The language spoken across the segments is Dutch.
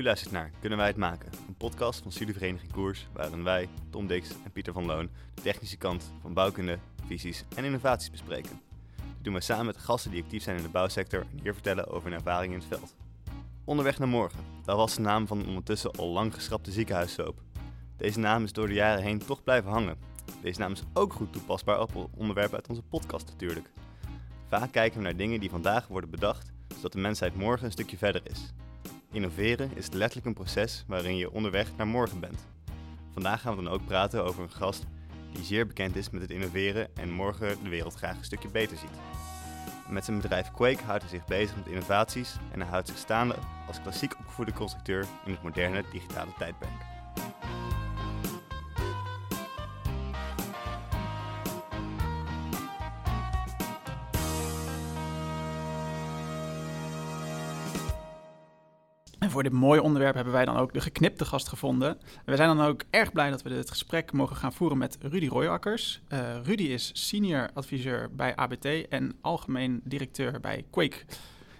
U luistert naar Kunnen wij het maken? Een podcast van Studievereniging Koers, waarin wij, Tom Dix en Pieter van Loon, de technische kant van bouwkunde, visies en innovaties bespreken. Dit doen we samen met gasten die actief zijn in de bouwsector en hier vertellen over hun ervaringen in het veld. Onderweg naar morgen, dat was de naam van een ondertussen al lang geschrapte ziekenhuissoap. Deze naam is door de jaren heen toch blijven hangen. Deze naam is ook goed toepasbaar op onderwerpen uit onze podcast natuurlijk. Vaak kijken we naar dingen die vandaag worden bedacht, zodat de mensheid morgen een stukje verder is. Innoveren is letterlijk een proces waarin je onderweg naar morgen bent. Vandaag gaan we dan ook praten over een gast die zeer bekend is met het innoveren en morgen de wereld graag een stukje beter ziet. Met zijn bedrijf Quake houdt hij zich bezig met innovaties en hij houdt zich staande als klassiek opgevoede constructeur in het moderne digitale tijdperk. Voor dit mooie onderwerp hebben wij dan ook de geknipte gast gevonden. En we zijn dan ook erg blij dat we dit gesprek mogen gaan voeren met Rudy Royakkers. Uh, Rudy is senior adviseur bij ABT en algemeen directeur bij Quake.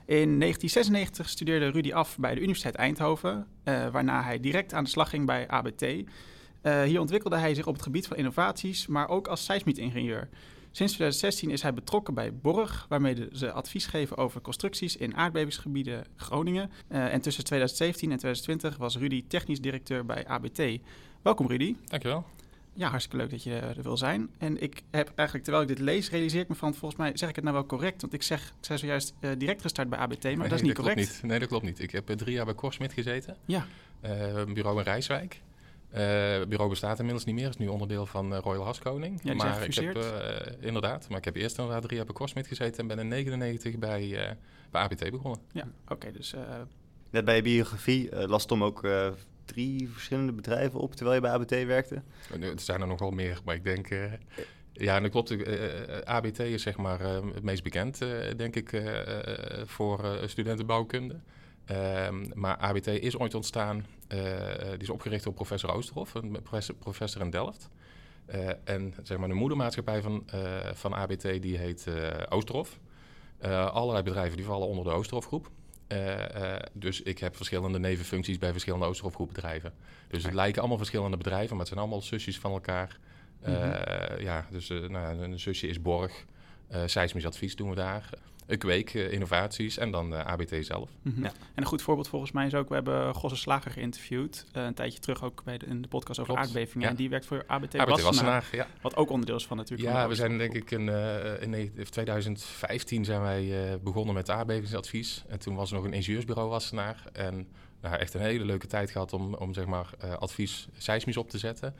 In 1996 studeerde Rudy af bij de Universiteit Eindhoven, uh, waarna hij direct aan de slag ging bij ABT. Eh, hier ontwikkelde hij zich op het gebied van innovaties, maar ook als seismiet-ingenieur. Sinds 2016 is hij betrokken bij Borg, waarmee ze advies geven over constructies in aardbevingsgebieden Groningen. Uh, en tussen 2017 en 2020 was Rudy technisch directeur bij ABT. Welkom Rudy. Dankjewel. Ja, hartstikke leuk dat je er wil zijn. En ik heb eigenlijk, terwijl ik dit lees, realiseer ik me van, volgens mij zeg ik het nou wel correct. Want ik zeg, ik zei zojuist uh, direct gestart bij ABT, maar nee, dat is niet dat correct. Klopt niet. Nee, dat klopt niet. Ik heb uh, drie jaar bij Korsmit gezeten. Ja. Uh, bureau in Rijswijk. Uh, het bureau bestaat inmiddels niet meer, is nu onderdeel van uh, Royal Haskoning. Ja, maar ik heb uh, inderdaad, maar ik heb eerst inderdaad drie jaar bij Cosmit gezeten en ben in 99 bij, bij ABT begonnen. Ja, oké, okay, dus. Net bij je biografie las Tom ook drie verschillende bedrijven op terwijl je bij ABT werkte. Er zijn er nog wel meer, maar ik denk. ja, en dat klopt. ABT is zeg maar het meest bekend, denk ik, voor studentenbouwkunde. Um, maar ABT is ooit ontstaan, uh, die is opgericht door professor Oosterhof, een professor, professor in Delft. Uh, en zeg maar, de moedermaatschappij van, uh, van ABT die heet Oosterhof. allerlei bedrijven die vallen onder de Oosterhof-groep. dus ik heb verschillende nevenfuncties bij verschillende Oosterhof-groepbedrijven. Dus het lijken allemaal verschillende bedrijven, maar het zijn allemaal zusjes van elkaar. Mm -hmm. Ja, dus nou, een zusje is Borg, seismisch advies doen we daar. Kweek, uh, innovaties en dan uh, ABT zelf. Mm -hmm. ja. En een goed voorbeeld volgens mij is ook, we hebben Gosse Slager geïnterviewd. Uh, een tijdje terug ook bij de, in de podcast over Klopt. aardbevingen. Ja. En die werkt voor ABT, ABT Wassenaar. Wassenaar ja. Wat ook onderdeel is van natuurlijk. Ja, we zijn denk ik in, in 2015 zijn wij begonnen met aardbevingsadvies. En toen was er nog een ingenieursbureau Wassenaar. En nou, echt een hele leuke tijd gehad om, om zeg maar, advies seismisch op te zetten.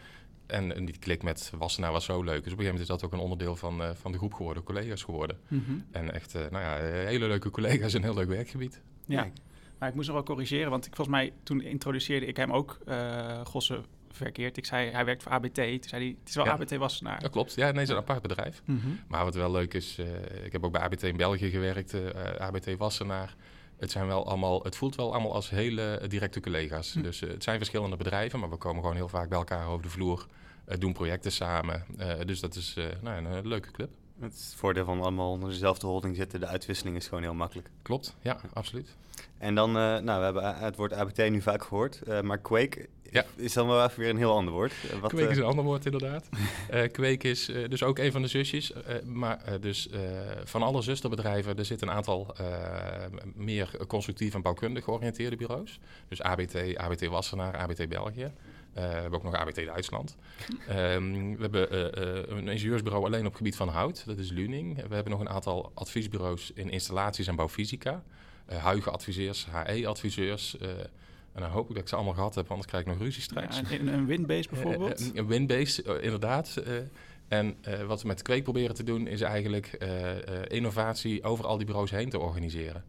En, en die klik met Wassenaar was zo leuk. Dus op een gegeven moment is dat ook een onderdeel van, uh, van de groep geworden, collega's geworden. Mm -hmm. En echt, uh, nou ja, hele leuke collega's en een heel leuk werkgebied. Ja, maar ik moest nog wel corrigeren, want ik, volgens mij toen introduceerde ik hem ook, uh, Gosse, verkeerd. Ik zei, hij werkt voor ABT. Toen zei hij, het is wel Ja. ABT Wassenaar. Dat klopt. Ja, nee, het is een apart bedrijf. Mhm. Maar wat wel leuk is, uh, ik heb ook bij ABT in België gewerkt, uh, ABT Wassenaar. Het, zijn wel allemaal, het voelt wel allemaal als hele directe collega's. Hm. Dus uh, het zijn verschillende bedrijven, maar we komen gewoon heel vaak bij elkaar over de vloer. Uh, doen projecten samen. Uh, dus dat is nou, een leuke club. Het voordeel van allemaal onder dezelfde holding zitten, de uitwisseling is gewoon heel makkelijk. Klopt, ja, absoluut. En dan, nou, we hebben het woord ABT nu vaak gehoord, maar Quake ja. is dan wel even weer een heel ander woord. Wat, Quake is een ander woord, inderdaad. uh, Quake is uh, dus ook een van de zusjes. Uh, maar dus van alle zusterbedrijven, er zitten een aantal meer constructief en bouwkundig georiënteerde bureaus. Dus ABT, ABT Wassenaar, ABT België. We hebben ook nog ABT Duitsland. um, we hebben een ingenieursbureau alleen op het gebied van hout, dat is Luning. We hebben nog een aantal adviesbureaus in installaties en bouwfysica. Huigen-adviseurs, HE-adviseurs... En dan hoop ik dat ik ze allemaal gehad heb, anders krijg ik nog ruzie straks. Ja, een, een windbase bijvoorbeeld? Uh, een windbase, uh, inderdaad. Uh, en wat we met Kweek proberen te doen, is eigenlijk innovatie over al die bureaus heen te organiseren.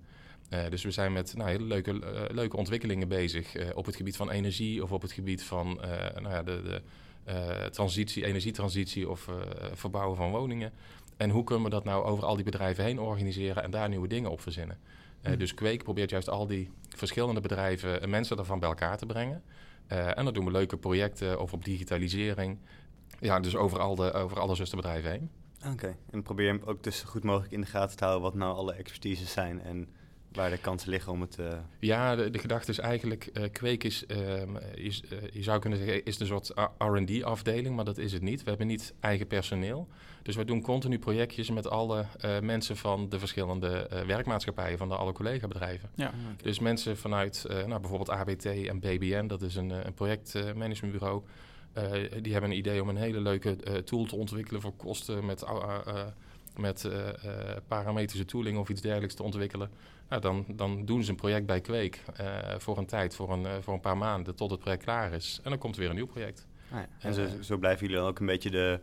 Dus we zijn met nou, hele leuke, leuke ontwikkelingen bezig op het gebied van energie of op het gebied van nou ja, de, de transitie, energietransitie of verbouwen van woningen. En hoe kunnen we dat nou over al die bedrijven heen organiseren en daar nieuwe dingen op verzinnen? Uh, dus Kweek probeert juist al die verschillende bedrijven en mensen daarvan bij elkaar te brengen. En dan doen we leuke projecten of op digitalisering. Ja, dus over, al de, over alle zusterbedrijven heen. Oké, okay. en probeer hem ook dus zo goed mogelijk in de gaten te houden wat nou alle expertises zijn en waar de kansen liggen om het... Uh... Ja, de, de, gedachte is eigenlijk, uh, Kweek is, uh, is je zou kunnen zeggen, is een soort R&D-afdeling, maar dat is het niet. We hebben niet eigen personeel. Dus we doen continu projectjes met alle mensen van de verschillende werkmaatschappijen, van de alle collega-bedrijven. Ja. Ah, dus mensen vanuit nou, bijvoorbeeld ABT en BBN, dat is een, een projectmanagementbureau... die hebben een idee om een hele leuke tool te ontwikkelen voor kosten met met uh, parametrische tooling of iets dergelijks te ontwikkelen. Nou, dan, dan doen ze een project bij Kweek uh, voor een tijd, voor een, voor een paar maanden, tot het project klaar is. En dan komt er weer een nieuw project. Ah, ja. En zo, zo, blijven jullie dan ook een beetje de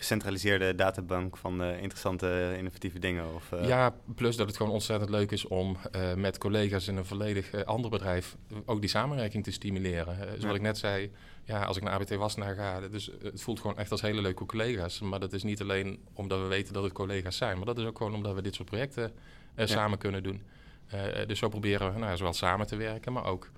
gecentraliseerde databank van interessante, innovatieve dingen? Of, Ja, plus dat het gewoon ontzettend leuk is om met collega's in een volledig ander bedrijf ook die samenwerking te stimuleren. zoals ja. ik net zei, ja, als ik naar ABT was naar ga, dus het voelt gewoon echt als hele leuke collega's. Maar dat is niet alleen omdat we weten dat het collega's zijn, maar dat is ook gewoon omdat we dit soort projecten samen kunnen doen. Dus zo proberen we nou, zowel samen te werken, maar ook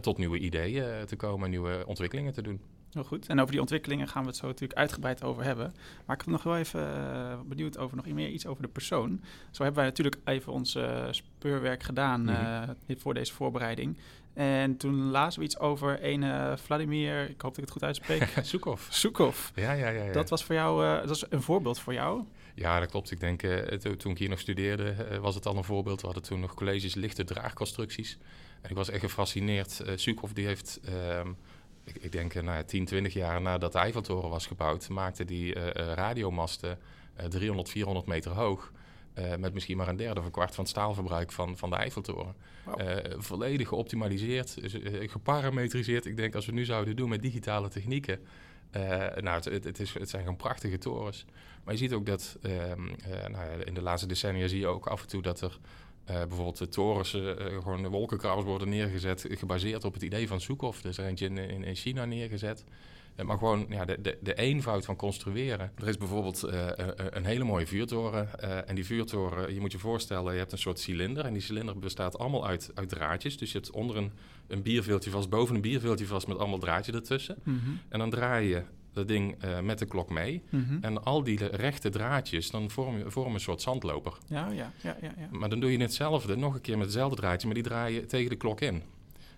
tot nieuwe ideeën te komen, nieuwe ontwikkelingen te doen. Heel goed. En over die ontwikkelingen gaan we het zo natuurlijk uitgebreid over hebben. Maar ik ben nog wel even uh, benieuwd over nog meer iets over de persoon. Zo hebben wij natuurlijk even ons uh, speurwerk gedaan uh, voor deze voorbereiding. En toen lazen we iets over een Vladimir, ik hoop dat ik het goed uitspreek. Soekov. Soekov. Ja, ja, ja, ja, Dat was voor jou, dat is een voorbeeld voor jou? Ja, dat klopt. Ik denk, toen ik hier nog studeerde, was het al een voorbeeld. We hadden toen nog colleges lichte draagconstructies. En ik was echt gefascineerd. Soekov die heeft... Ehm, ik, ik denk nou ja, 10, 20 jaar nadat de Eiffeltoren was gebouwd, maakte die uh, radiomasten 300, 400 meter hoog. Uh, met misschien maar een derde of een kwart van het staalverbruik van, van de Eiffeltoren. Wow. Uh, volledig geoptimaliseerd, geparametriseerd. Ik denk als we nu zouden doen met digitale technieken. nou, het, het, is, het zijn gewoon prachtige torens. Maar je ziet ook dat ehm, nou ja, in de laatste decennia zie je ook af en toe dat er uh, bijvoorbeeld de torens, uh, gewoon de wolkenkrabbers worden neergezet, gebaseerd op het idee van Soekhoff. Dus er eentje in, in, in China neergezet. Uh, maar gewoon ja, de, de, de, eenvoud van construeren. Er is bijvoorbeeld een hele mooie vuurtoren. en die vuurtoren, je moet je voorstellen, je hebt een soort cilinder. En die cilinder bestaat allemaal uit, uit draadjes. Dus je hebt onder een, een bierveeltje vast, boven een bierveeltje vast met allemaal draadjes ertussen. Mm -hmm. En dan draai je dat ding uh, met de klok mee. Mm -hmm. En al die rechte draadjes, dan vormen, vormen een soort zandloper. Ja, ja, ja, ja, ja. Maar dan doe je hetzelfde, nog een keer met hetzelfde draadje, maar die draai je tegen de klok in.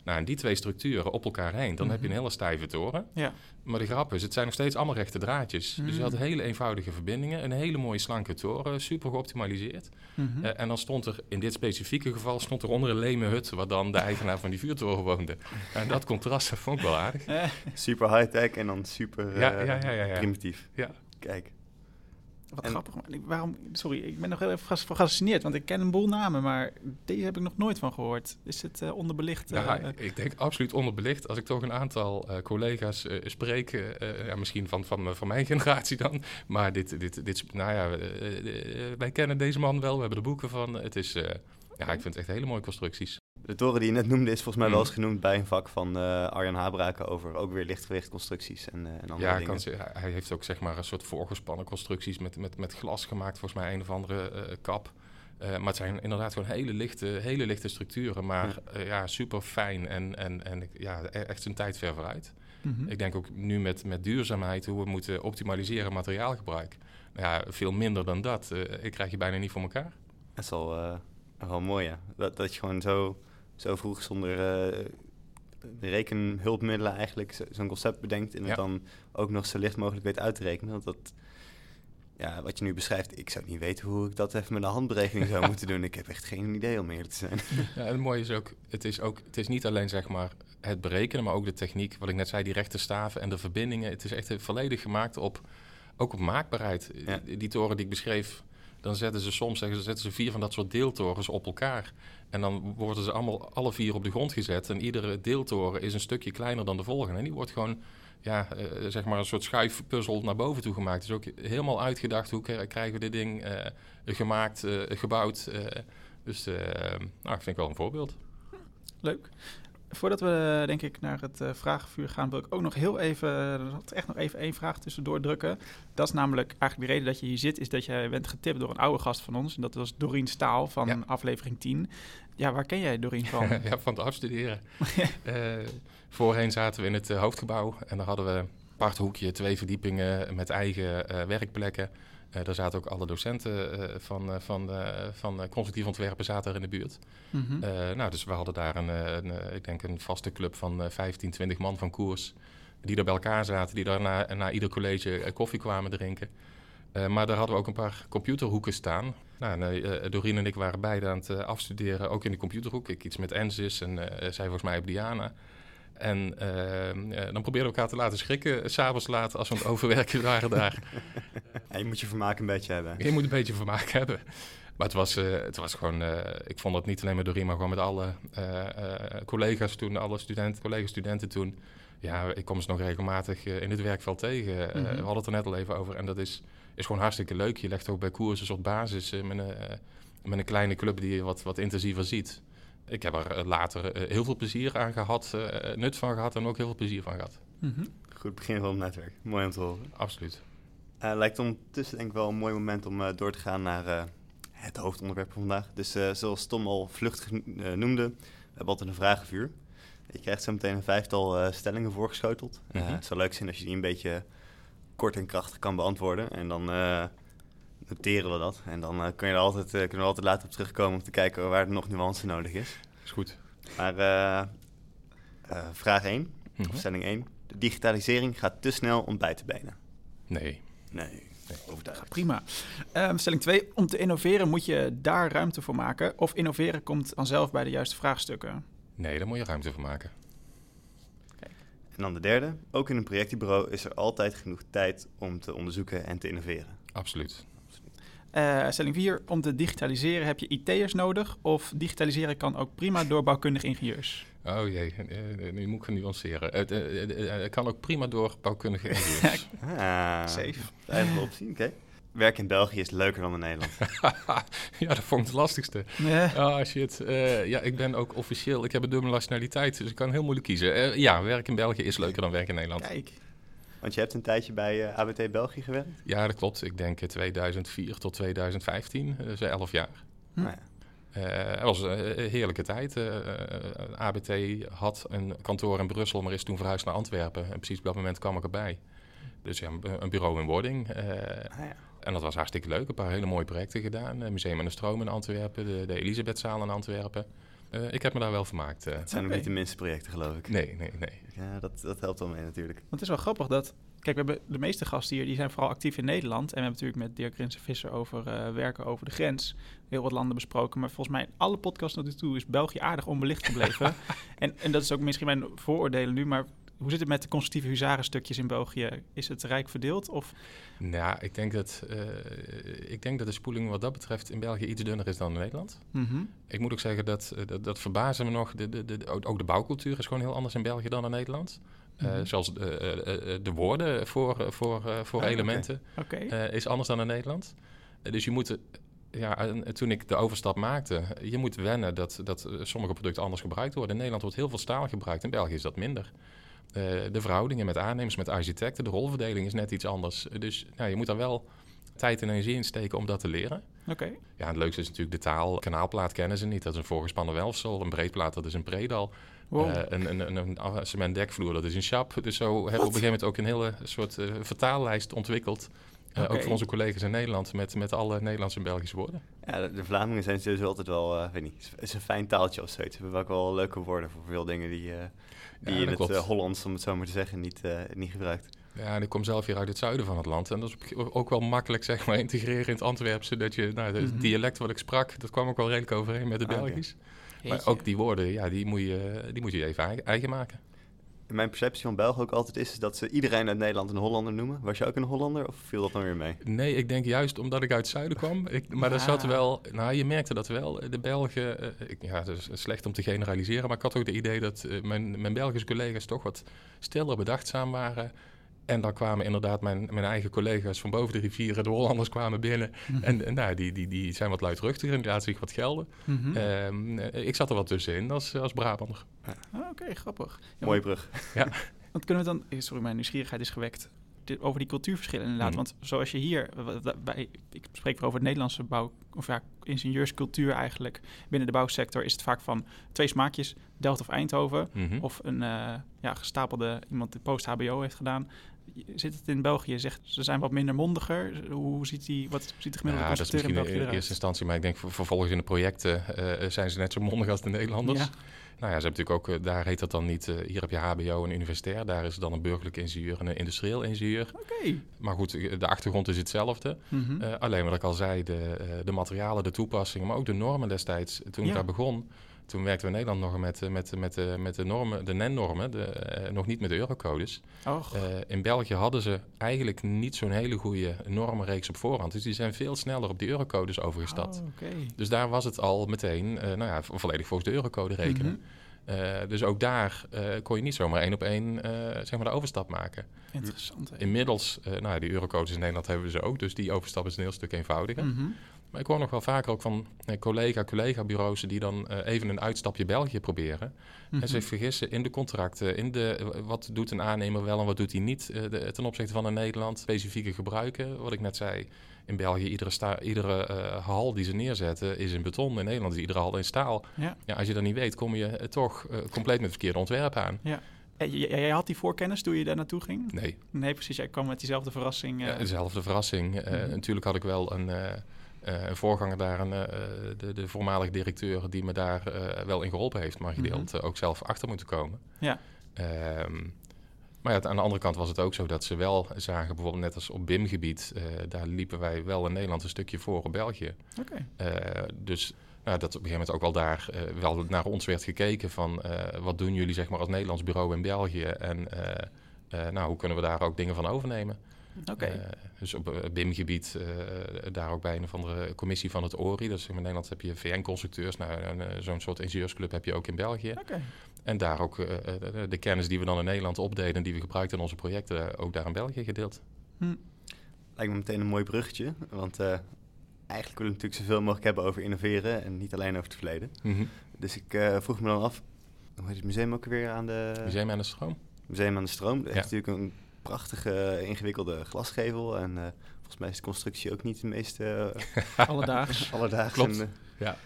Nou, en die twee structuren op elkaar heen, dan mm -hmm. heb je een hele stijve toren. Ja. Maar de grap is, het zijn nog steeds allemaal rechte draadjes. Mm -hmm. Dus je had hele eenvoudige verbindingen, een hele mooie slanke toren, super geoptimaliseerd. Mm -hmm. uh, en dan stond er, in dit specifieke geval, stond er onder een leme hut, waar dan de eigenaar van die vuurtoren woonde. En dat contrast dat vond ik wel aardig. super high-tech en dan super uh, ja, ja, ja, primitief. Ja. Kijk. Wat en, grappig. waarom, sorry, ik ben nog heel even gefascineerd, want ik ken een boel namen, maar deze heb ik nog nooit van gehoord. Is het uh, onderbelicht? Uh, ja, ik denk absoluut onderbelicht. Als ik toch een aantal uh, collega's spreek, ja, misschien van, van, van mijn generatie dan, maar dit, dit, dit nou ja, wij kennen deze man wel, we hebben er boeken van. Het is, ja, ik vind het echt hele mooie constructies. De toren die je net noemde is volgens mij wel eens genoemd bij een vak van uh, Arjan Habraken over ook weer lichtgewicht constructies en, uh, en andere ja, dingen. Ja, hij heeft ook zeg maar een soort voorgespannen constructies met, met, met glas gemaakt, volgens mij een of andere uh, kap. maar het zijn inderdaad gewoon hele lichte, hele lichte structuren, maar ja, ja super fijn en, en, en ja, e-, echt zijn tijd ver vooruit. Mm -hmm. Ik denk ook nu met, met duurzaamheid, hoe we moeten optimaliseren materiaalgebruik. Nou ja, veel minder dan dat. ik krijg je bijna niet voor elkaar. Dat is wel, wel mooi, ja. Dat, dat je gewoon zo zo vroeg zonder uh, rekenhulpmiddelen eigenlijk zo'n concept bedenkt en ja. het dan ook nog zo licht mogelijk weet uit te rekenen. Want dat, ja, wat je nu beschrijft, ik zou niet weten hoe ik dat even met een handberekening zou moeten doen. Ik heb echt geen idee om eerlijk te zijn. Ja, het mooie is ook, het is ook, het is niet alleen zeg maar het berekenen, maar ook de techniek, wat ik net zei, die rechte staven en de verbindingen. Het is echt volledig gemaakt op, ook op maakbaarheid. Ja. Die toren die ik beschreef, dan zetten ze soms zeggen, zetten ze vier van dat soort deeltorens op elkaar. En dan worden ze allemaal alle vier op de grond gezet. En iedere deeltoren is een stukje kleiner dan de volgende. En die wordt gewoon ja, uh, zeg maar een soort schuifpuzzel naar boven toe gemaakt. Dus ook helemaal uitgedacht hoe krijgen we dit ding uh, gemaakt, uh, gebouwd. dus nou, ik vind ik wel een voorbeeld. Leuk. Voordat we denk ik naar het uh, vragenvuur gaan, wil ik ook nog heel even, echt nog even één vraag tussendoor drukken. Dat is namelijk eigenlijk de reden dat je hier zit, is dat je bent getipt door een oude gast van ons. En dat was Doreen Staal van ja. aflevering 10. Ja, waar ken jij Doreen van? ja, van het afstuderen. uh, voorheen zaten we in het uh, hoofdgebouw en dan hadden we een apart hoekje, twee verdiepingen met eigen werkplekken. Uh, daar zaten ook alle docenten uh, van, uh, van, van constructief ontwerpen zaten er in de buurt. Mm -hmm. nou, dus we hadden daar een, een, ik denk een vaste club van 15, 20 man van koers. Die er bij elkaar zaten, die daar na, na ieder college koffie kwamen drinken. maar daar hadden we ook een paar computerhoeken staan. Nou, Doreen en ik waren beide aan het afstuderen, ook in de computerhoek. Ik iets met Ensys en zij volgens mij op Diana. En uh, dan probeerden we elkaar te laten schrikken, s'avonds laat, als we aan het overwerken waren daar. En je moet je vermaak een beetje hebben. Je moet een beetje vermaak hebben. Maar het was, uh, het was gewoon, uh, ik vond het niet alleen met Doreen, maar gewoon met alle collega's toen, alle studenten, collega-studenten toen. Ja, ik kom ze nog regelmatig in het werkveld tegen. Mm -hmm. we hadden het er net al even over. En dat is, is gewoon hartstikke leuk. Je legt ook bij koers een soort basis met, een, met een kleine club die je wat, wat intensiever ziet ik heb er eh, later eh, heel veel plezier aan gehad, eh, nut van gehad en ook heel veel plezier van gehad. Mm -hmm. Goed begin van het netwerk. Mooi om te horen. Absoluut. Uh, lijkt ondertussen denk ik wel een mooi moment om uh, door te gaan naar uh, het hoofdonderwerp van vandaag. Dus zoals Tom al vluchtig noemde, we hebben altijd een vragenvuur. Je krijgt zo meteen een vijftal stellingen voorgeschoteld. Mm -hmm. Het zou leuk zijn als je die een beetje kort en krachtig kan beantwoorden. En dan noteren we dat. En dan uh, kun je er altijd, uh, kunnen we altijd later op terugkomen om te kijken waar er nog nuance nodig is. Is goed. Maar uh, vraag 1, mm -hmm. of stelling 1. De digitalisering gaat te snel om bij te benen. Nee. Nee. nee. Overtuigd. Prima. Um, stelling 2. Om te innoveren moet je daar ruimte voor maken. Of innoveren komt vanzelf bij de juiste vraagstukken? Nee, daar moet je ruimte voor maken. Kijk. En dan de derde. Ook in een projectbureau is er altijd genoeg tijd om te onderzoeken en te innoveren. Absoluut. Uh, stelling 4. Om te digitaliseren heb je IT'ers nodig. Of digitaliseren kan ook prima door bouwkundige ingenieurs. Oh jee, uh, nu moet ik genuanceren. Het uh, kan ook prima door bouwkundige ingenieurs. ah, Safe. Eindelijk optie, oké. Okay. Werk in België is leuker dan in Nederland. ja, dat vond ik het lastigste. Ah, oh, shit. ja, ik ben ook officieel... Ik heb een dubbele nationaliteit, dus ik kan heel moeilijk kiezen. ja, werk in België is leuker dan werk in Nederland. Kijk. Want je hebt een tijdje bij uh, ABT België gewerkt? Ja, dat klopt. Ik denk 2004 tot 2015, dus 11 jaar. Hm. Nou ja. Uh, het was een heerlijke tijd. Uh, ABT had een kantoor in Brussel, maar is toen verhuisd naar Antwerpen. En precies op dat moment kwam ik erbij. Dus ja, een bureau in wording. Ah, ja. En dat was hartstikke leuk. Een paar hele mooie projecten gedaan. Museum en de Stroom in Antwerpen, de, de Elisabethzaal in Antwerpen. Uh, ik heb me daar wel vermaakt. Uh. Het zijn okay. niet de minste projecten, geloof ik. Nee, nee, nee. Ja, dat, dat helpt wel mee natuurlijk. Want het is wel grappig dat... Kijk, we hebben de meeste gasten hier, die zijn vooral actief in Nederland. En we hebben natuurlijk met Dirk Rinsen Visser over uh, werken over de grens. Heel wat landen besproken. Maar volgens mij, alle podcasts tot nu toe is België aardig onbelicht gebleven. en, en dat is ook misschien mijn vooroordelen nu, maar hoe zit het met de constructieve huzarenstukjes in België? Is het rijk verdeeld? Of? Nou, ik denk, dat, uh, ik denk dat de spoeling wat dat betreft in België iets dunner is dan in Nederland. Mm -hmm. Ik moet ook zeggen dat, uh, dat, dat verbazen me nog. De, de, de, ook de bouwcultuur is gewoon heel anders in België dan in Nederland. Mm -hmm. Zelfs de, de woorden voor, voor, voor ah, elementen okay. Okay. is anders dan in Nederland. dus je moet ja, toen ik de overstap maakte, je moet wennen dat, dat sommige producten anders gebruikt worden. In Nederland wordt heel veel staal gebruikt, in België is dat minder. Uh, de verhoudingen met aannemers, met architecten, de rolverdeling is net iets anders. Dus nou, je moet daar wel tijd en energie in steken om dat te leren. Oké. Ja, het leukste is natuurlijk de taal. Kanaalplaat kennen ze niet. Dat is een voorgespannen welfsel. Een breedplaat, dat is een predal. Wow. Uh, een, een, een, een cement dekvloer, dat is een chap. Dus zo hebben we op een gegeven moment ook een hele soort uh, vertaallijst ontwikkeld. Uh, okay. Ook voor onze collega's in Nederland met, met alle Nederlandse en Belgische woorden. Ja, de, de Vlamingen zijn dus altijd wel, weet niet, het is een fijn taaltje of zoiets. Ze hebben ook wel leuke woorden voor veel dingen die die ja, in het uh, Hollands, om het zo maar te zeggen, niet, uh, niet gebruikt. Ja, en ik kom zelf hier uit het zuiden van het land. En dat is ook wel makkelijk, zeg maar, integreren in het Antwerpse. Dat je, nou, het mm -hmm. dialect wat ik sprak, dat kwam ook wel redelijk overeen met het ah, Belgisch. Okay. Maar ook die woorden, ja, die moet je, die moet je even eigen maken mijn perceptie van België ook altijd is, is dat ze iedereen uit Nederland een Hollander noemen. Was je ook een Hollander of viel dat dan weer mee? Nee, ik denk juist omdat ik uit het zuiden kwam. Ik, maar ja. dat zat wel, nou je merkte dat wel. De Belgen, uh, ik, ja, het is slecht om te generaliseren, maar ik had ook het idee dat uh, mijn, mijn Belgische collega's toch wat stiller bedachtzaam waren. En dan kwamen inderdaad mijn, mijn eigen collega's van boven de rivieren, de Hollanders kwamen binnen. Mhm. En, en nou, die, die, die zijn wat luidruchtiger en laten zich wat gelden. Mm -hmm. ik zat er wat tussenin als, als Brabander. Ah, Oké, okay, grappig. Ja, Mooie brug. Ja. Want kunnen we dan... Eh, sorry, mijn nieuwsgierigheid is gewekt. Dit, over die cultuurverschillen inderdaad. Mm. Want zoals je hier... Bij, ik spreek over het Nederlandse bouw, of ja, ingenieurscultuur eigenlijk binnen de bouwsector is het vaak van twee smaakjes, Delft of Eindhoven. Mhm. Of een eh, ja, gestapelde iemand die post-HBO heeft gedaan. Zit het in België? Zegt ze zijn wat minder mondiger. Hoe ziet die, wat ziet de gemiddelde Ja, dat is in misschien België in eruit? eerste instantie, maar ik denk ver- vervolgens in de projecten eh, zijn ze net zo mondig als de Nederlanders. Ja. Nou ja, ze hebben natuurlijk ook, eh, daar heet dat dan niet, eh, hier heb je HBO en universitair, daar is dan een burgerlijk ingenieur en een industrieel ingenieur. Oké. Maar goed, eh, de achtergrond is hetzelfde. Mhm. Eh, alleen wat ik al zei, de, eh, de materialen, de toepassingen, maar ook de normen destijds. Toen ik Ja. daar begon, toen werkten we in Nederland nog met, met, met, met, de normen, de NEN-normen, eh, nog niet met de eurocodes. Eh, in België hadden ze eigenlijk niet zo'n hele goede normenreeks op voorhand. Dus die zijn veel sneller op die eurocodes overgestapt. oh. Dus daar was het al meteen, eh, nou ja, vo- volledig volgens de eurocode rekenen. Mhm. Dus ook daar kon je niet zomaar één op één zeg maar de overstap maken. Interessant. hè? Inmiddels, nou ja, die eurocodes in Nederland hebben we ze ook, dus die overstap is een heel stuk eenvoudiger. Mhm. Maar ik hoor nog wel vaker ook van eh, collega-collega-bureaus die dan eh, even een uitstapje België proberen. Mhm. En zich vergissen in de contracten, in de, eh, wat doet een aannemer wel en wat doet hij niet de- ten opzichte van een Nederland. Specifieke gebruiken, wat ik net zei. In België, iedere, sta, iedere hal die ze neerzetten is in beton. In Nederland is iedere hal in staal. Ja. Ja, als je dat niet weet, kom je toch compleet met verkeerde ontwerp aan. Eh, j- Jij had die voorkennis toen je daar naartoe ging? Nee, Nee, precies. Jij kwam met diezelfde verrassing. Ja, dezelfde verrassing. Mhm. Natuurlijk had ik wel een, eh, een voorganger daar, een, eh, de, de voormalige directeur, die me daar eh, wel in geholpen heeft, maar gedeeld eh, ook zelf achter moeten komen. Mhm. Ja. Ehm, maar ja, aan de andere kant was het ook zo dat ze wel zagen, bijvoorbeeld net als op BIM-gebied, daar liepen wij wel in Nederland een stukje voor op België. Oké. Dus nou, dat op een gegeven moment ook wel daar wel naar ons werd gekeken van wat doen jullie zeg maar als Nederlands bureau in België en nou, hoe kunnen we daar ook dingen van overnemen. Oké. Eh, dus op eh, BIM-gebied, eh, daar ook bij een of andere commissie van het ORI. Dus in Nederland heb je VN-constructeurs. Nou, en, zo'n soort ingenieursclub heb je ook in België. Oké. En daar ook de, de kennis die we dan in Nederland opdeden... die we gebruikten in onze projecten, ook daar in België gedeeld. Hm. Lijkt me meteen een mooi bruggetje. Want eh, eigenlijk willen we natuurlijk zoveel mogelijk hebben over innoveren en niet alleen over het verleden. Mhm. Dus ik eh, vroeg me dan af, hoe heet het museum ook weer aan de... Museum aan de Stroom. Museum aan de Stroom. Dat Ja. heeft natuurlijk een prachtige, ingewikkelde glasgevel. En eh, volgens mij is de constructie ook niet de meest eh, Alledaags. alledaags. Klopt. En, eh, Ja.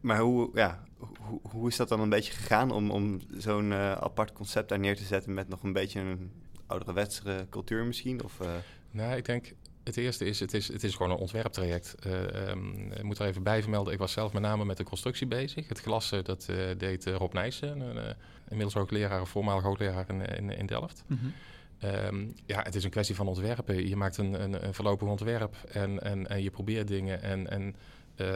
Maar hoe, ja, hoe, hoe is dat dan een beetje gegaan om, om zo'n eh, apart concept daar neer te zetten met nog een beetje een ouderwetsere cultuur misschien? Of, eh, Nou, ik denk... Het eerste is, het is, het is gewoon een ontwerptraject. Eh, ehm, ik moet er even bij vermelden, ik was zelf met name met de constructie bezig. Het glas, eh, dat eh, deed eh, Rob Nijssen, een, eh, inmiddels hoogleraar, voormalig hoogleraar in, in, in Delft. Mhm. Ehm, ja, het is een kwestie van ontwerpen. Je maakt een, een, een voorlopig ontwerp en, en, en je probeert dingen en, en eh,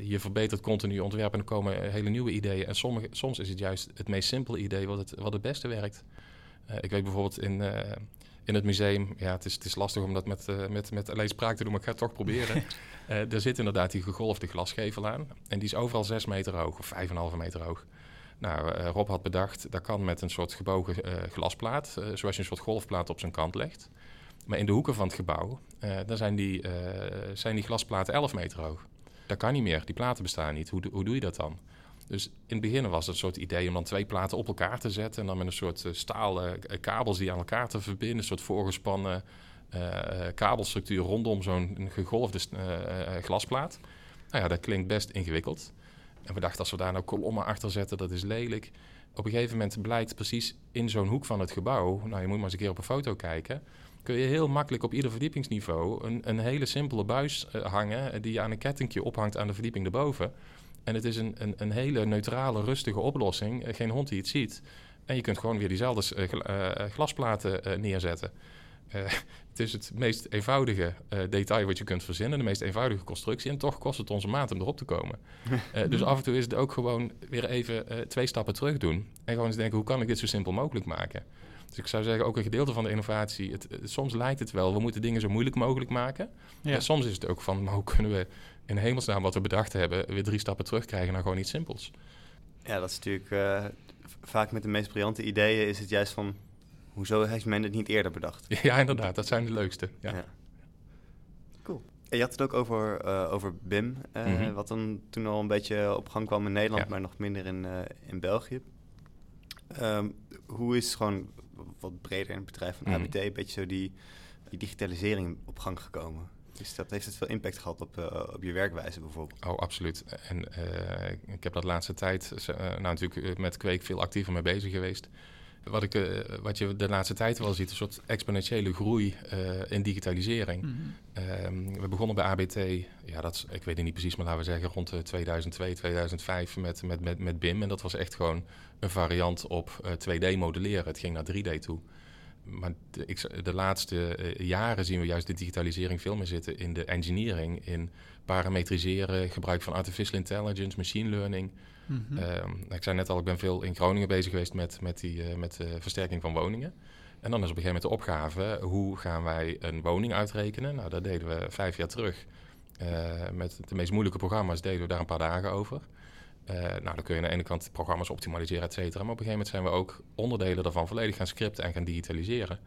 je verbetert continu je ontwerp en er komen hele nieuwe ideeën. En sommige, soms is het juist het meest simpele idee wat het, wat het beste werkt. Eh, ik weet bijvoorbeeld in, eh, in het museum, ja, het is, het is lastig om dat met, met, met alleen spraak te doen, maar ik ga het toch proberen. Er zit inderdaad die gegolfde glasgevel aan en die is overal 6 meter hoog of 5,5 meter hoog. Nou, eh, Rob had bedacht, dat kan met een soort gebogen eh, glasplaat, eh, zoals je een soort golfplaat op zijn kant legt. Maar in de hoeken van het gebouw, dan zijn die, zijn die glasplaten 11 meter hoog. Dat kan niet meer, die platen bestaan niet. Hoe, hoe doe je dat dan? Dus in het begin was het een soort idee om dan twee platen op elkaar te zetten... en dan met een soort staal eh, kabels die aan elkaar te verbinden... een soort voorgespannen kabelstructuur rondom zo'n gegolfde glasplaat. Nou ja, dat klinkt best ingewikkeld. En we dachten, als we daar nou kolommen achter zetten, dat is lelijk. Op een gegeven moment blijkt precies in zo'n hoek van het gebouw... nou, je moet maar eens een keer op een foto kijken... kun je heel makkelijk op ieder verdiepingsniveau... een, een hele simpele buis eh, hangen... eh, die je aan een kettingje ophangt aan de verdieping erboven... En het is een, een, een hele neutrale, rustige oplossing. Eh, geen hond die het ziet. En je kunt gewoon weer diezelfde gla- glasplaten neerzetten. Eh, het is het meest eenvoudige eh, detail wat je kunt verzinnen. De meest eenvoudige constructie. En toch kost het onze maat om erop te komen. Eh, dus af en toe is het ook gewoon weer even eh, twee stappen terug doen. En gewoon eens denken, hoe kan ik dit zo simpel mogelijk maken? Dus ik zou zeggen, ook een gedeelte van de innovatie. Het, het- soms lijkt het wel, we moeten dingen zo moeilijk mogelijk maken. Ja. En soms is het ook van, maar hoe kunnen we in hemelsnaam wat we bedacht hebben... weer drie stappen terugkrijgen naar gewoon iets simpels. ja, dat is natuurlijk eh, vaak met de meest briljante ideeën is het juist van... Hoezo heeft men het niet eerder bedacht? Ja, inderdaad, dat zijn de leukste. Ja. Cool. En je had het ook over, eh, over BIM, eh, Mhm. wat dan toen al een beetje op gang kwam in Nederland, Ja. maar nog minder in, eh, in België. Ehm, hoe is gewoon wat breder in het bedrijf van Mhm. ABT een beetje zo die, die digitalisering op gang gekomen? Is dat, heeft het veel impact gehad op, op je werkwijze bijvoorbeeld? Oh, absoluut. En ik heb dat laatste tijd, nou natuurlijk met Kweek veel actiever mee bezig geweest. Wat, ik, wat je de laatste tijd wel ziet, een soort exponentiële groei in digitalisering. Mm -hmm. we begonnen bij ABT, ja, dat ik weet het niet precies, maar laten we zeggen rond 2002, 2005 met, met, met, met BIM. En dat was echt gewoon een variant op 2D modelleren. Het ging naar 3D toe maar de, ik, de laatste jaren zien we juist de digitalisering veel meer zitten in de engineering, in parametriseren, gebruik van artificial intelligence, machine learning. Mm -hmm. um, ik zei net al, ik ben veel in Groningen bezig geweest met, met, die, uh, met de versterking van woningen. En dan is op een gegeven moment de opgave, hoe gaan wij een woning uitrekenen? Nou, dat deden we vijf jaar terug. Uh, met de meest moeilijke programma's deden we daar een paar dagen over. Uh, nou, dan kun je aan de ene kant programma's optimaliseren, et cetera. Maar op een gegeven moment zijn we ook onderdelen daarvan volledig gaan scripten en gaan digitaliseren.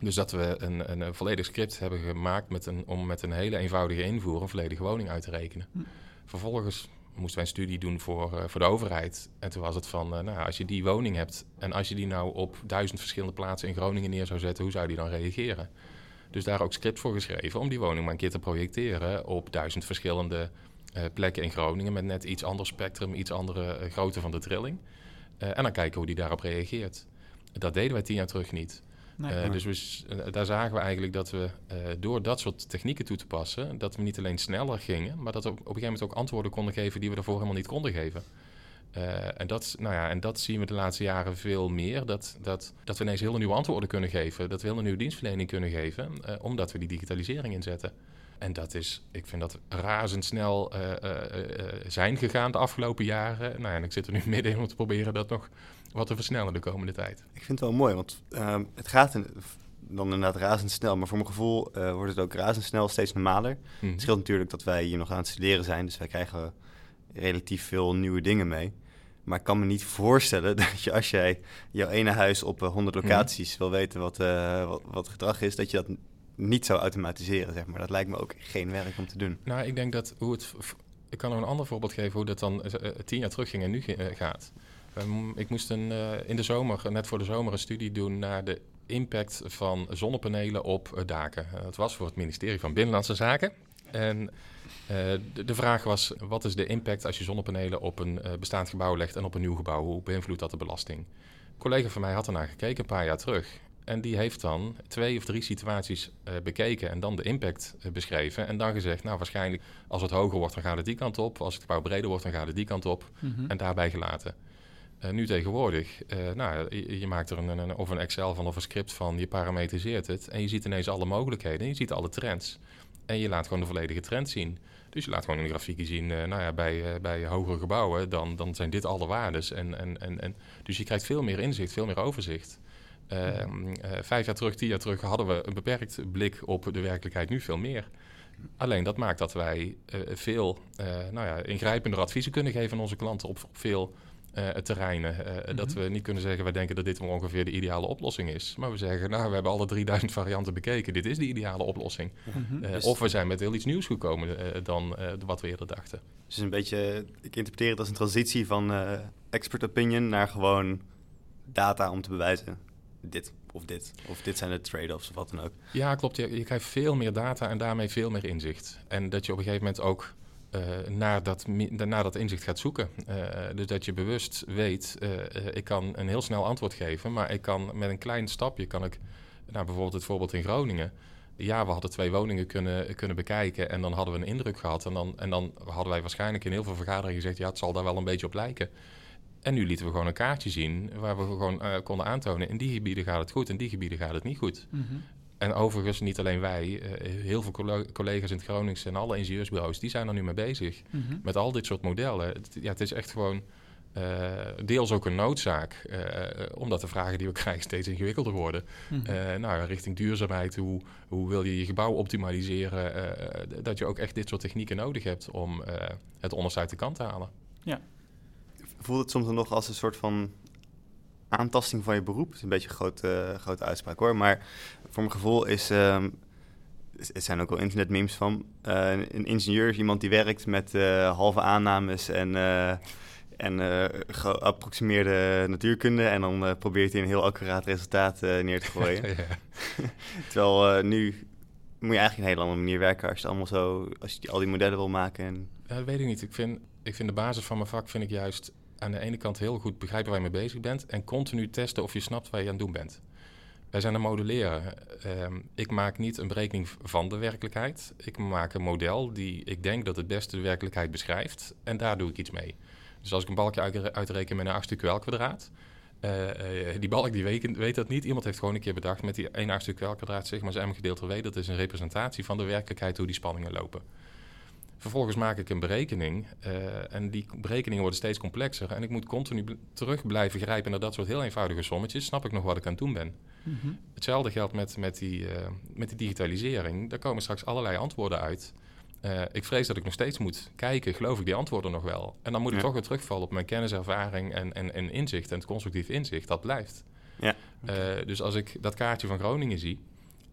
Dus dat we een, een, een volledig script hebben gemaakt met een, om met een hele eenvoudige invoer een volledige woning uit te rekenen. Hm. Vervolgens moesten wij een studie doen voor, uh, voor de overheid. En toen was het van, uh, nou, als je die woning hebt en als je die nou op duizend verschillende plaatsen in Groningen neer zou zetten, hoe zou die dan reageren? Dus daar ook script voor geschreven om die woning maar een keer te projecteren op duizend verschillende uh, plekken in Groningen met net iets ander spectrum, iets andere grootte van de trilling. En dan kijken hoe die daarop reageert. Dat deden wij tien jaar terug niet. Nee, dus we, daar zagen we eigenlijk dat we door dat soort technieken toe te passen, dat we niet alleen sneller gingen, maar dat we op, op een gegeven moment ook antwoorden konden geven die we daarvoor helemaal niet konden geven. Uh, en, dat, nou ja, en dat zien we de laatste jaren veel meer. Dat, dat, dat we ineens hele nieuwe antwoorden kunnen geven. Dat we hele nieuwe dienstverlening kunnen geven. Uh, omdat we die digitalisering inzetten. En dat is, ik vind dat razendsnel uh, zijn gegaan de afgelopen jaren. Nou, en ik zit er nu middenin om te proberen dat nog wat te versnellen de komende tijd. Ik vind het wel mooi, want ehm, het gaat in, dan inderdaad razendsnel. Maar voor mijn gevoel wordt het ook razendsnel steeds normaler. Mm. Het scheelt natuurlijk dat wij hier nog aan het studeren zijn. Dus wij krijgen relatief veel nieuwe dingen mee. Maar ik kan me niet voorstellen dat je als jij jouw ene huis op 100 locaties mm. wil weten wat, wat, wat gedrag is, dat je dat niet zou automatiseren, zeg maar. Dat lijkt me ook geen werk om te doen. Nou, ik denk dat hoe het... Ik kan er een ander voorbeeld geven hoe dat dan tien jaar terug ging en nu gaat. Um, ik moest een, uh, in de zomer, net voor de zomer, een studie doen naar de impact van zonnepanelen op daken. dat was voor het ministerie van Binnenlandse Zaken. En de, de, vraag was, wat is de impact als je zonnepanelen op een bestaand gebouw legt en op een nieuw gebouw? Hoe beïnvloedt dat de belasting? Een collega van mij had ernaar gekeken een paar jaar terug. En die heeft dan twee of drie situaties uh, bekeken en dan de impact uh, beschreven. En dan gezegd, nou waarschijnlijk als het hoger wordt, dan gaat het die kant op. Als het gebouw breder wordt, dan gaat het die kant op. Mm -hmm. En daarbij gelaten. Uh, nu tegenwoordig, nou, je, je, maakt er een, een, of een Excel van of een script van, je parametriseert het. En je ziet ineens alle mogelijkheden, je ziet alle trends. En je laat gewoon de volledige trend zien. Dus je laat gewoon een grafiekje zien, nou ja, bij, bij hogere gebouwen, dan, dan zijn dit alle waardes. En, en, en, en, dus je krijgt veel meer inzicht, veel meer overzicht. Uh, vijf jaar terug, tien jaar terug hadden we een beperkt blik op de werkelijkheid, nu veel meer. Alleen dat maakt dat wij veel nou ja, ingrijpender adviezen kunnen geven aan onze klanten op veel terreinen. Mm -hmm. Dat we niet kunnen zeggen, wij denken dat dit ongeveer de ideale oplossing is. Maar we zeggen, nou, we hebben alle 3000 varianten bekeken. Dit is de ideale oplossing. Mm -hmm. dus of we zijn met heel iets nieuws gekomen dan wat we eerder dachten. Dus een beetje, ik interpreteer het als een transitie van expert opinion naar gewoon data om te bewijzen dit of dit. Of dit zijn de trade-offs of wat dan ook. Ja, klopt. Je, je krijgt veel meer data en daarmee veel meer inzicht. En dat je op een gegeven moment ook naar, dat, naar dat inzicht gaat zoeken. Uh, dus dat je bewust weet, uh, ik kan een heel snel antwoord geven, maar ik kan met een klein stapje, kan ik, nou bijvoorbeeld het voorbeeld in Groningen. Ja, we hadden twee woningen kunnen, kunnen bekijken en dan hadden we een indruk gehad. En dan, en dan hadden wij waarschijnlijk in heel veel vergaderingen gezegd, ja, het zal daar wel een beetje op lijken. En nu lieten we gewoon een kaartje zien waar we gewoon konden aantonen... in die gebieden gaat het goed, in die gebieden gaat het niet goed. -hmm. En overigens, niet alleen wij, uh, heel veel collega's in het Gronings en alle ingenieursbureaus... die zijn er nu mee bezig mm -hmm. met al dit soort modellen. Het, ja, het is echt gewoon uh, deels ook een noodzaak... omdat de vragen die we krijgen steeds ingewikkelder worden. Mm -hmm. nou, richting duurzaamheid, hoe, hoe wil je je gebouw optimaliseren... dat je ook echt dit soort technieken nodig hebt om het onderste uit de kant te halen. Ja, voelt het soms nog als een soort van aantasting van je beroep. Het is een beetje een grote, uh, grote uitspraak hoor. Maar voor mijn gevoel is. Um, er zijn ook wel internetmemes van. Uh, een ingenieur is iemand die werkt met uh, halve aannames en, uh, en geapproximeerde natuurkunde. En dan probeert hij een heel accuraat resultaat neer te gooien. Terwijl nu moet je eigenlijk een hele andere manier werken als je allemaal zo, als je die, al die modellen wil maken. En... Ja, dat weet ik niet. Ik vind, ik vind de basis van mijn vak vind ik juist aan de ene kant heel goed begrijpen waar je mee bezig bent en continu testen of je snapt waar je aan het doen bent. Wij zijn een modelleren. Ehm, ik maak niet een berekening van de werkelijkheid. Ik maak een model die ik denk dat het beste de werkelijkheid beschrijft. En daar doe ik iets mee. Dus als ik een balkje uitreken met een achtste kwadraat. Uh, die balk die weet, dat niet. Iemand heeft gewoon een keer bedacht met die 1 achtste kwadraat zeg maar gedeeld door w. Dat is een representatie van de werkelijkheid hoe die spanningen lopen. Vervolgens maak ik een berekening uh, en die berekeningen worden steeds complexer. En ik moet continu terug blijven grijpen naar dat soort heel eenvoudige sommetjes. Snap ik nog wat ik aan het doen ben? Mm -hmm. Hetzelfde geldt met, met, die, uh, met die digitalisering. Daar komen straks allerlei antwoorden uit. Uh, ik vrees dat ik nog steeds moet kijken, geloof ik die antwoorden nog wel? En dan moet ik ja. toch weer terugvallen op mijn kenniservaring en, en, en inzicht en het constructief inzicht. Dat blijft. Ja. Okay. dus als ik dat kaartje van Groningen zie,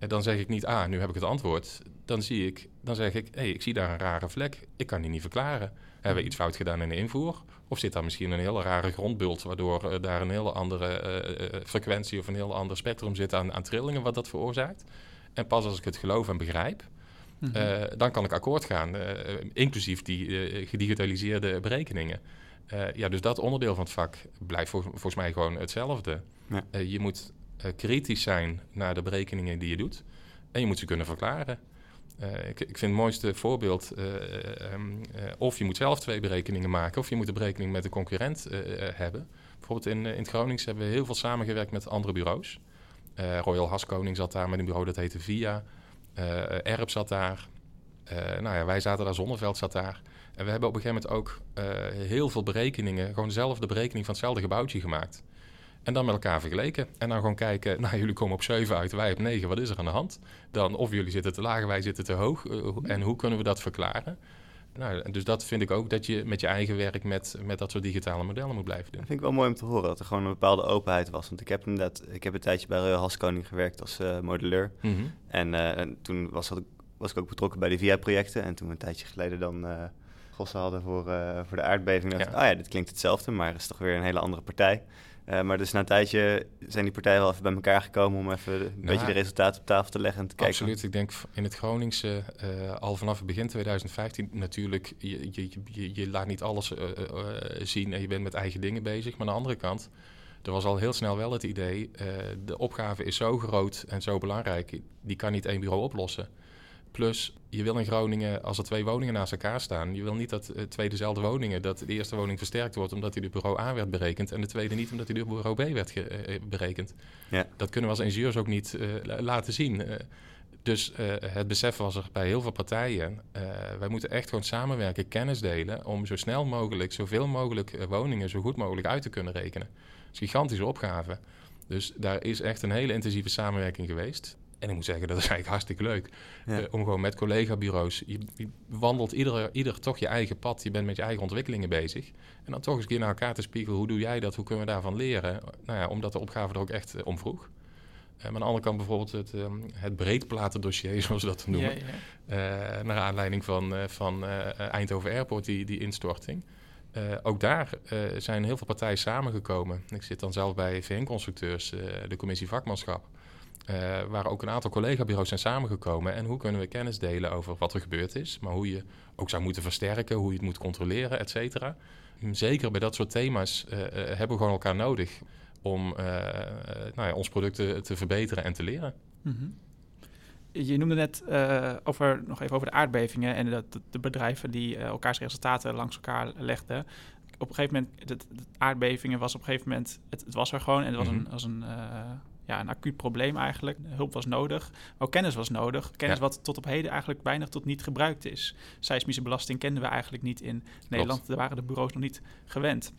dan zeg ik niet, ah, nu heb ik het antwoord. Dan, zie ik, dan zeg ik, hé, hey, ik zie daar een rare vlek. Ik kan die niet verklaren. Hebben we iets fout gedaan in de invoer? Of zit daar misschien een hele rare grondbult... waardoor uh, daar een hele andere uh, frequentie of een heel ander spectrum zit aan, aan trillingen... wat dat veroorzaakt? En pas als ik het geloof en begrijp... Mm -hmm. dan kan ik akkoord gaan, inclusief die gedigitaliseerde berekeningen. ja, dus dat onderdeel van het vak blijft vol, volgens mij gewoon hetzelfde. Ja. je moet kritisch zijn naar de berekeningen die je doet. En je moet ze kunnen verklaren. Uh, ik, ik, vind het mooiste voorbeeld, uh, um, of je moet zelf twee berekeningen maken, of je moet de berekening met de concurrent hebben. Bijvoorbeeld in, in het Gronings hebben we heel veel samengewerkt met andere bureaus. Royal Haskoning zat daar met een bureau dat heette VIA. Erp zat daar. nou ja, wij zaten daar, Zonneveld zat daar. En we hebben op een gegeven moment ook heel veel berekeningen, gewoon dezelfde berekening van hetzelfde gebouwtje gemaakt. En dan met elkaar vergeleken. En dan gewoon kijken, nou jullie komen op 7 uit, wij op 9, wat is er aan de hand? Dan of jullie zitten te laag, wij zitten te hoog. en hoe kunnen we dat verklaren? Nou, dus dat vind ik ook dat je met je eigen werk met, met dat soort digitale modellen moet blijven doen. Dat vind ik wel mooi om te horen, dat er gewoon een bepaalde openheid was. Want ik heb inderdaad, ik heb een tijdje bij Royal Haskoning gewerkt als uh, modelleur. Mm -hmm. en, uh, en, toen was, dat, was ik ook betrokken bij de VIA-projecten. En toen we een tijdje geleden dan uh, gossen hadden voor, voor de aardbeving, dacht ik, ah ja, dit klinkt hetzelfde, maar het is toch weer een hele andere partij. Uh, maar dus na een tijdje zijn die partijen wel even bij elkaar gekomen om even een nou, beetje de resultaten op tafel te leggen en te kijken. Absoluut. Ik denk in het Groningse uh, al vanaf het begin 2015 natuurlijk, je, je, je, je laat niet alles uh, zien en je bent met eigen dingen bezig. Maar aan de andere kant, er was al heel snel wel het idee, de opgave is zo groot en zo belangrijk, die kan niet één bureau oplossen. Plus, je wil in Groningen, als er twee woningen naast elkaar staan, je wil niet dat uh, twee dezelfde woningen, dat de eerste woning versterkt wordt omdat die de bureau A werd berekend en de tweede niet omdat die de bureau B werd ge, uh, berekend. Ja. Dat kunnen we als ingenieurs ook niet uh, laten zien. dus het besef was er bij heel veel partijen. wij moeten echt gewoon samenwerken, kennis delen om zo snel mogelijk, zoveel mogelijk woningen zo goed mogelijk uit te kunnen rekenen. Dat is een gigantische opgave. Dus daar is echt een hele intensieve samenwerking geweest. En ik moet zeggen, dat is eigenlijk hartstikke leuk. Ja. Uh, om gewoon met collega-bureaus. Je, je, wandelt ieder, ieder toch je eigen pad. Je bent met je eigen ontwikkelingen bezig. En dan toch eens een keer naar elkaar te spiegelen. Hoe doe jij dat? Hoe kunnen we daarvan leren? Nou ja, omdat de opgave er ook echt uh, om vroeg. Uh, maar aan de andere kant bijvoorbeeld het, um, het breedplatendossier, zoals we dat noemen. Ja, ja. naar aanleiding van, van Eindhoven Airport, die, die instorting. ook daar zijn heel veel partijen samengekomen. Ik zit dan zelf bij VN-constructeurs, de commissie vakmanschap. Uh, waar ook een aantal collega-bureaus zijn samengekomen. En hoe kunnen we kennis delen over wat er gebeurd is. Maar hoe je ook zou moeten versterken, hoe je het moet controleren, et cetera. Zeker bij dat soort thema's uh, uh, hebben we gewoon elkaar nodig om nou ja, ons product te, te, verbeteren en te leren. Mm -hmm. Je noemde net over, nog even over de aardbevingen en dat de bedrijven die elkaars resultaten langs elkaar legden op een gegeven moment, de, de aardbevingen was op een gegeven moment, het, het was er gewoon en het was mm -hmm. een, was een uh, ja, een acuut probleem eigenlijk. Hulp was nodig, ook kennis was nodig. Kennis ja. wat tot op heden eigenlijk weinig tot niet gebruikt is. Seismische belasting kenden we eigenlijk niet in Nederland. Daar waren de bureaus nog niet gewend.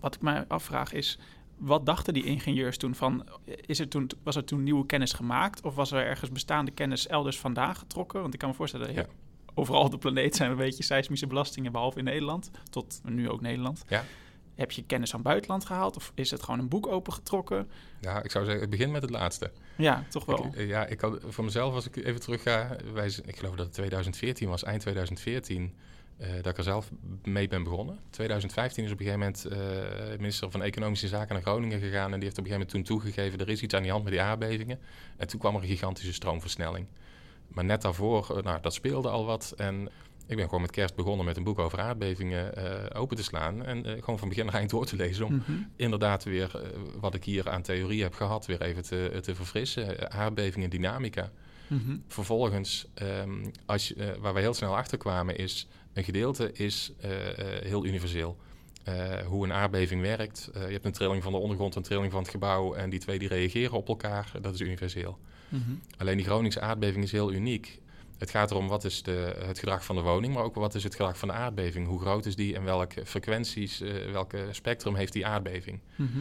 Wat ik mij afvraag is, wat dachten die ingenieurs toen van, is er toen, was er toen nieuwe kennis gemaakt? Of was er ergens bestaande kennis elders vandaan getrokken? Want ik kan me voorstellen, ja. overal op de planeet zijn we een beetje seismische belastingen, behalve in Nederland, tot nu ook Nederland. Ja. Heb je kennis van buitenland gehaald of is het gewoon een boek opengetrokken? Ja, ik zou zeggen, het begint met het laatste. Ja, toch wel. Ik, ja, ik had voor mezelf, als ik even terug ga, wij, ik geloof dat het 2014 was, eind 2014, uh, dat ik er zelf mee ben begonnen. 2015 is op een gegeven moment uh, minister van Economische Zaken naar Groningen gegaan en die heeft op een gegeven moment toen toegegeven, er is iets aan die hand met die aardbevingen. En toen kwam er een gigantische stroomversnelling. Maar net daarvoor, nou, dat speelde al wat. En ik ben gewoon met kerst begonnen met een boek over aardbevingen open te slaan. En gewoon van begin naar eind door te lezen. Om Mhm. inderdaad weer wat ik hier aan theorie heb gehad, weer even te, te verfrissen. aardbevingen, dynamica. Mhm. Vervolgens, ehm, als je, eh, waar we heel snel achter kwamen, is een gedeelte is eh, eh, heel universeel. Eh, hoe een aardbeving werkt. Eh, je hebt een trilling van de ondergrond, een trilling van het gebouw. En die twee die reageren op elkaar. Dat is universeel. Mhm. Alleen die Groningse aardbeving is heel uniek. Het gaat erom wat is de, het gedrag van de woning, maar ook wat is het gedrag van de aardbeving. Hoe groot is die en welke frequenties, eh, welke spectrum heeft die aardbeving. Mhm.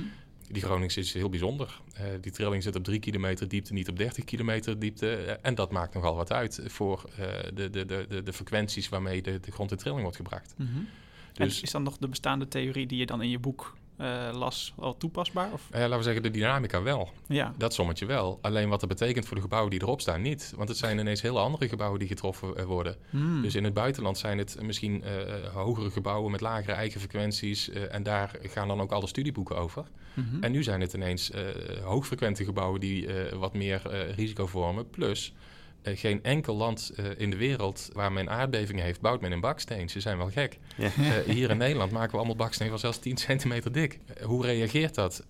Die Gronings is heel bijzonder. Eh, die trilling zit op 3 kilometer diepte, niet op 30 kilometer diepte. Eh, en dat maakt nogal wat uit voor de, de, de, de, frequenties waarmee de, de grond in trilling wordt gebracht. Mhm. Dus En is dan nog de bestaande theorie die je dan in je boek las al toepasbaar? Of? eh, laten we zeggen, de dynamica wel. Ja. Dat sommetje wel. Alleen wat dat betekent voor de gebouwen die erop staan niet. Want het zijn ineens hele andere gebouwen die getroffen eh, worden. Hmm. Dus in het buitenland zijn het misschien eh, hogere gebouwen met lagere eigen frequenties. eh, en daar gaan dan ook alle studieboeken over. Mhm. En nu zijn het ineens eh, hoogfrequente gebouwen die eh, wat meer eh, risico vormen. Plus, eh, geen enkel land eh, in de wereld waar men aardbevingen heeft, bouwt men in baksteen. Ze zijn wel gek. Ja. Eh, hier in Nederland maken we allemaal baksteen van zelfs 10 centimeter dik. Hoe reageert dat?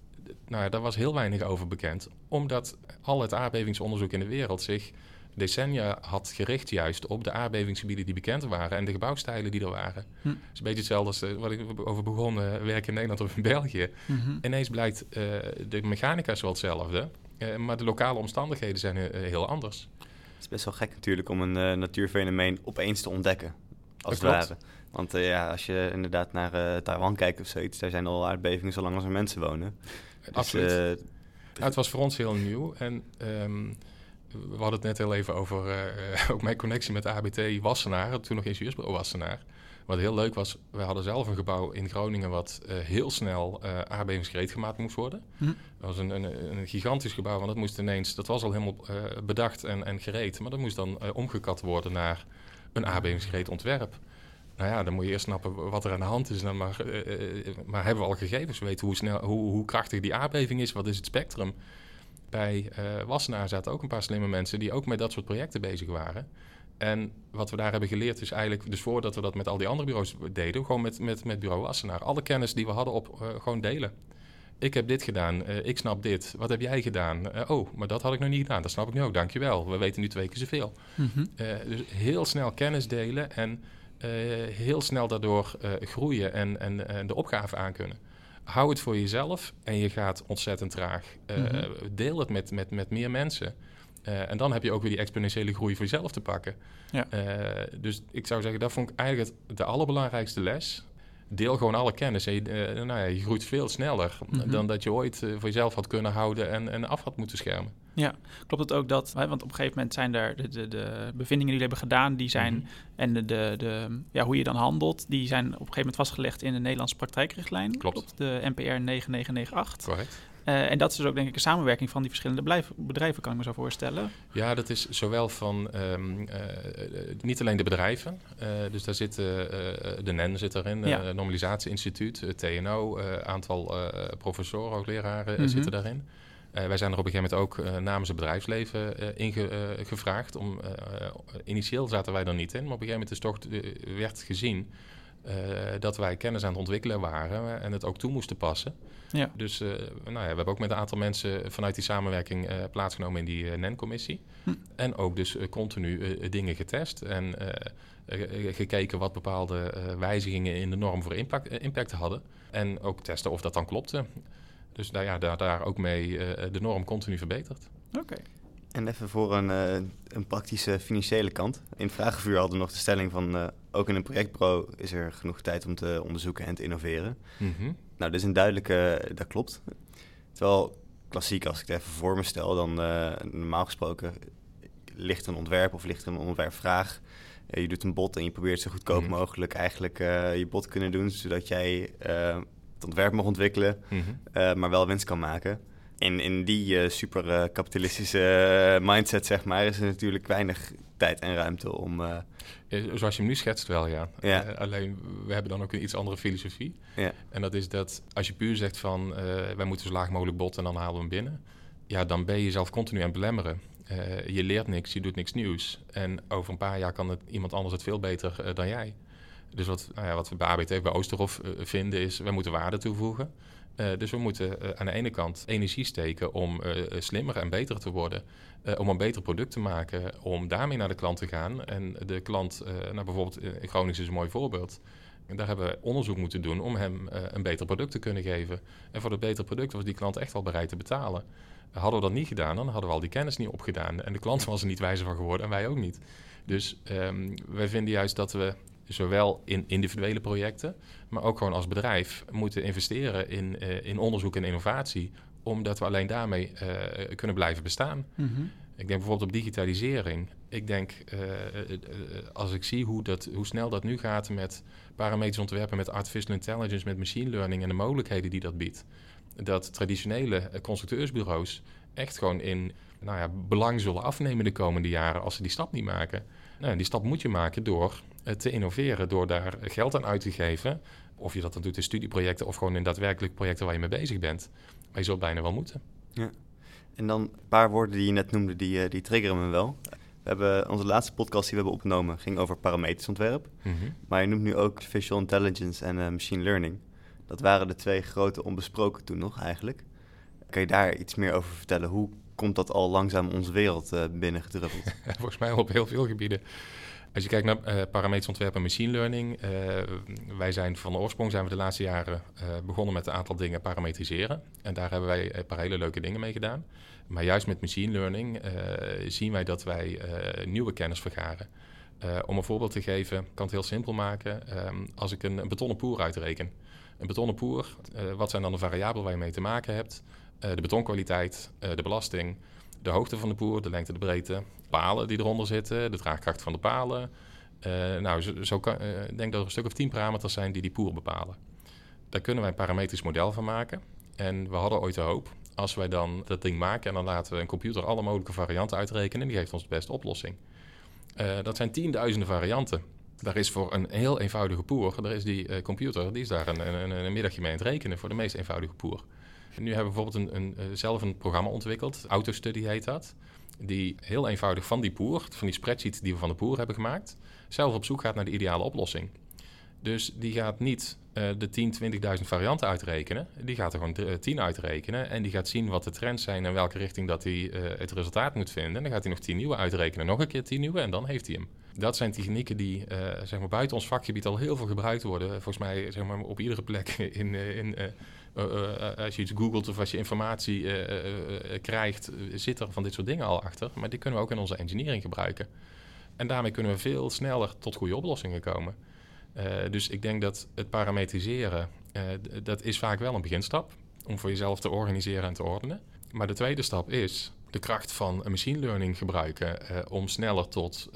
Nou, daar was heel weinig over bekend. Omdat al het aardbevingsonderzoek in de wereld zich decennia had gericht juist op de aardbevingsgebieden die bekend waren en de gebouwstijlen die er waren. Hm. Het is een beetje hetzelfde als wat ik over begon, eh, werken in Nederland of in België. Mhm. Ineens blijkt de mechanica is wel hetzelfde, maar de lokale omstandigheden zijn heel anders. Het is best wel gek natuurlijk om een eh, natuurfenomeen opeens te ontdekken. Als het ware. Want eh, ja, als je inderdaad naar eh, Taiwan kijkt of zoiets, daar zijn al aardbevingen zolang als er mensen wonen. Dus, Absoluut. Nou, het was voor ons heel nieuw en ehm, we hadden het net heel even over ook mijn connectie met ABT Wassenaar, toen nog ingenieursbureau Wassenaar. Wat heel leuk was, we hadden zelf een gebouw in Groningen wat eh, heel snel eh aardbevingsgereed gemaakt moest worden. Hm. Dat was een, een, een gigantisch gebouw, want dat moest ineens, dat was al helemaal eh, bedacht en, en gereed, maar dat moest dan omgekat worden naar een aardbevingsgereed ontwerp. Nou ja, dan moet je eerst snappen wat er aan de hand is. Dan maar, maar hebben we al gegevens? We weten hoe, snel, hoe, hoe krachtig die aardbeving is. Wat is het spectrum? Bij Wassenaar zaten ook een paar slimme mensen die ook met dat soort projecten bezig waren. En wat we daar hebben geleerd is eigenlijk, dus voordat we dat met al die andere bureaus deden, gewoon met, met, met bureau Wassenaar, alle kennis die we hadden op, eh, gewoon delen. Ik heb dit gedaan, eh, ik snap dit. Wat heb jij gedaan? Eh, oh, maar dat had ik nog niet gedaan. Dat snap ik nu ook, dankjewel. We weten nu twee keer zoveel. Mhm. Dus heel snel kennis delen en heel snel daardoor groeien en, en, en de opgave aankunnen. Hou het voor jezelf en je gaat ontzettend traag. Mhm. Deel het met, met, met meer mensen. Eh, en dan heb je ook weer die exponentiële groei voor jezelf te pakken. Ja. Eh, dus ik zou zeggen, dat vond ik eigenlijk het, de allerbelangrijkste les. Deel gewoon alle kennis. En je, eh, nou ja, je groeit veel sneller Mhm. dan dat je ooit voor jezelf had kunnen houden en, en af had moeten schermen. Ja, klopt het ook dat, hè, want op een gegeven moment zijn er de, de, de bevindingen die jullie hebben gedaan, die zijn, Mhm. en de, de, de, ja, hoe je dan handelt, die zijn op een gegeven moment vastgelegd in de Nederlandse praktijkrichtlijn. Klopt. De NPR 9998. Correct. Eh, en dat is dus ook denk ik een samenwerking van die verschillende bedrijven, kan ik me zo voorstellen. Ja, dat is zowel van ehm, eh, niet alleen de bedrijven. eh, dus daar zit de NEN zit erin, Ja. Normalisatie Instituut, het TNO, een aantal professoren, ook leraren Mhm. zitten daarin. Wij zijn er op een gegeven moment ook namens het bedrijfsleven ingevraagd. om, initieel zaten wij er niet in, maar op een gegeven moment is toch, werd gezien eh, dat wij kennis aan het ontwikkelen waren en het ook toe moesten passen. Ja. Dus eh, nou ja, we hebben ook met een aantal mensen vanuit die samenwerking eh, plaatsgenomen in die NEN-commissie. Hm. En ook dus continu dingen getest en gekeken wat bepaalde wijzigingen in de norm voor impact, impact hadden. En ook testen of dat dan klopte. Dus nou ja, daar, daar ook mee de norm continu verbeterd. Oké. En even voor een, eh, een praktische financiële kant. In het vragenvuur hadden we nog de stelling van... eh, ook in een projectbureau is er genoeg tijd om te onderzoeken en te innoveren. Mhm. Nou, dit is een duidelijke... dat klopt. Terwijl klassiek, als ik het even voor me stel... dan eh, normaal gesproken ligt een ontwerp of ligt een ontwerpvraag... Eh, je doet een bod en je probeert zo goedkoop Mhm. mogelijk eigenlijk eh, je bod kunnen doen... zodat jij eh, het ontwerp mag ontwikkelen... Mhm. eh, maar wel winst kan maken. In, in die eh, super eh, kapitalistische eh, mindset, zeg maar, is er natuurlijk weinig tijd en ruimte om. Zoals je hem nu schetst wel, ja. Ja. Alleen, we hebben dan ook een iets andere filosofie. Ja. En dat is dat als je puur zegt van... wij moeten zo laag mogelijk botten en dan halen we hem binnen... ja, dan ben je jezelf continu aan het belemmeren. Je leert niks, je doet niks nieuws. En over een paar jaar kan het, iemand anders het veel beter dan jij. Dus wat, nou ja, wat we bij ABT, bij Oosterhof vinden is, we moeten waarde toevoegen. Dus we moeten aan de ene kant energie steken om slimmer en beter te worden. om een beter product te maken, om daarmee naar de klant te gaan. En de klant, nou bijvoorbeeld in Gronings is een mooi voorbeeld. Daar hebben we onderzoek moeten doen om hem een beter product te kunnen geven. En voor dat beter product was die klant echt wel bereid te betalen. Hadden we dat niet gedaan, dan hadden we al die kennis niet opgedaan. En de klant was er niet wijzer van geworden en wij ook niet. Dus um, wij vinden juist dat we zowel in individuele projecten, maar ook gewoon als bedrijf moeten investeren in, uh, in onderzoek en innovatie, omdat we alleen daarmee uh, kunnen blijven bestaan. Mm -hmm. Ik denk bijvoorbeeld op digitalisering. Ik denk, uh, als ik zie hoe, dat, hoe snel dat nu gaat met parametrisch ontwerpen, met artificial intelligence, met machine learning en de mogelijkheden die dat biedt dat traditionele constructeursbureaus echt gewoon in nou ja, belang zullen afnemen de komende jaren als ze die stap niet maken. Nou, die stap moet je maken door te innoveren, door daar geld aan uit te geven. Of je dat dan doet in studieprojecten of gewoon in daadwerkelijk projecten waar je mee bezig bent. Maar je zult bijna wel moeten. Ja. En dan een paar woorden die je net noemde, die, eh, die triggeren me wel. We hebben onze laatste podcast die we hebben opgenomen ging over parametrisch ontwerp. Mm Maar je noemt nu ook artificial intelligence en uh, machine learning. Dat waren de twee grote onbesproken toen nog eigenlijk. Kan je daar iets meer over vertellen? Hoe komt dat al langzaam onze wereld uh, binnengedruppeld? Volgens mij op heel veel gebieden. Als je kijkt naar uh, ontwerp en machine learning, uh, wij zijn van oorsprong zijn we de laatste jaren uh, begonnen met een aantal dingen parametriseren. En daar hebben wij een paar hele leuke dingen mee gedaan. Maar juist met machine learning zien wij dat wij nieuwe kennis vergaren. om een voorbeeld te geven, kan het heel simpel maken. Um, als ik een, een betonnen poer uitreken, een betonnen poer, wat zijn dan de variabelen waar je mee te maken hebt? De betonkwaliteit, de belasting, de hoogte van de poer, de lengte, de breedte, palen die eronder zitten, de draagkracht van de palen. nou, zo, kan, ik denk dat er een stuk of tien parameters zijn die die poer bepalen. Daar kunnen wij een parametrisch model van maken. En we hadden ooit de hoop, als wij dan dat ding maken en dan laten we een computer alle mogelijke varianten uitrekenen, die geeft ons de beste oplossing. dat zijn tienduizenden varianten. Daar is voor een heel eenvoudige poer, daar is die computer, die is daar een, een, een, middagje mee aan het rekenen voor de meest eenvoudige poer. Nu hebben we bijvoorbeeld een, een, eh, zelf een programma ontwikkeld, AutoStudy heet dat, die heel eenvoudig van die poer, van die spreadsheet die we van de poer hebben gemaakt, zelf op zoek gaat naar de ideale oplossing. Dus die gaat niet uh, de 10, 20.000 varianten uitrekenen. Die gaat er gewoon 10 uitrekenen. En die gaat zien wat de trends zijn en welke richting dat hij het resultaat moet vinden. En dan gaat hij nog 10 nieuwe uitrekenen. Nog een keer 10 nieuwe en dan heeft hij hem. Dat zijn technieken die zeg maar buiten ons vakgebied al heel veel gebruikt worden. Volgens mij zeg maar, op iedere plek in, in als je iets googelt of als je informatie krijgt, zit er van dit soort dingen al achter. Maar die kunnen we ook in onze engineering gebruiken. En daarmee kunnen we veel sneller tot goede oplossingen komen. Dus ik denk dat het parametriseren, dat is vaak wel een beginstap om voor jezelf te organiseren en te ordenen. Maar de tweede stap is de kracht van machine learning gebruiken uh, om sneller tot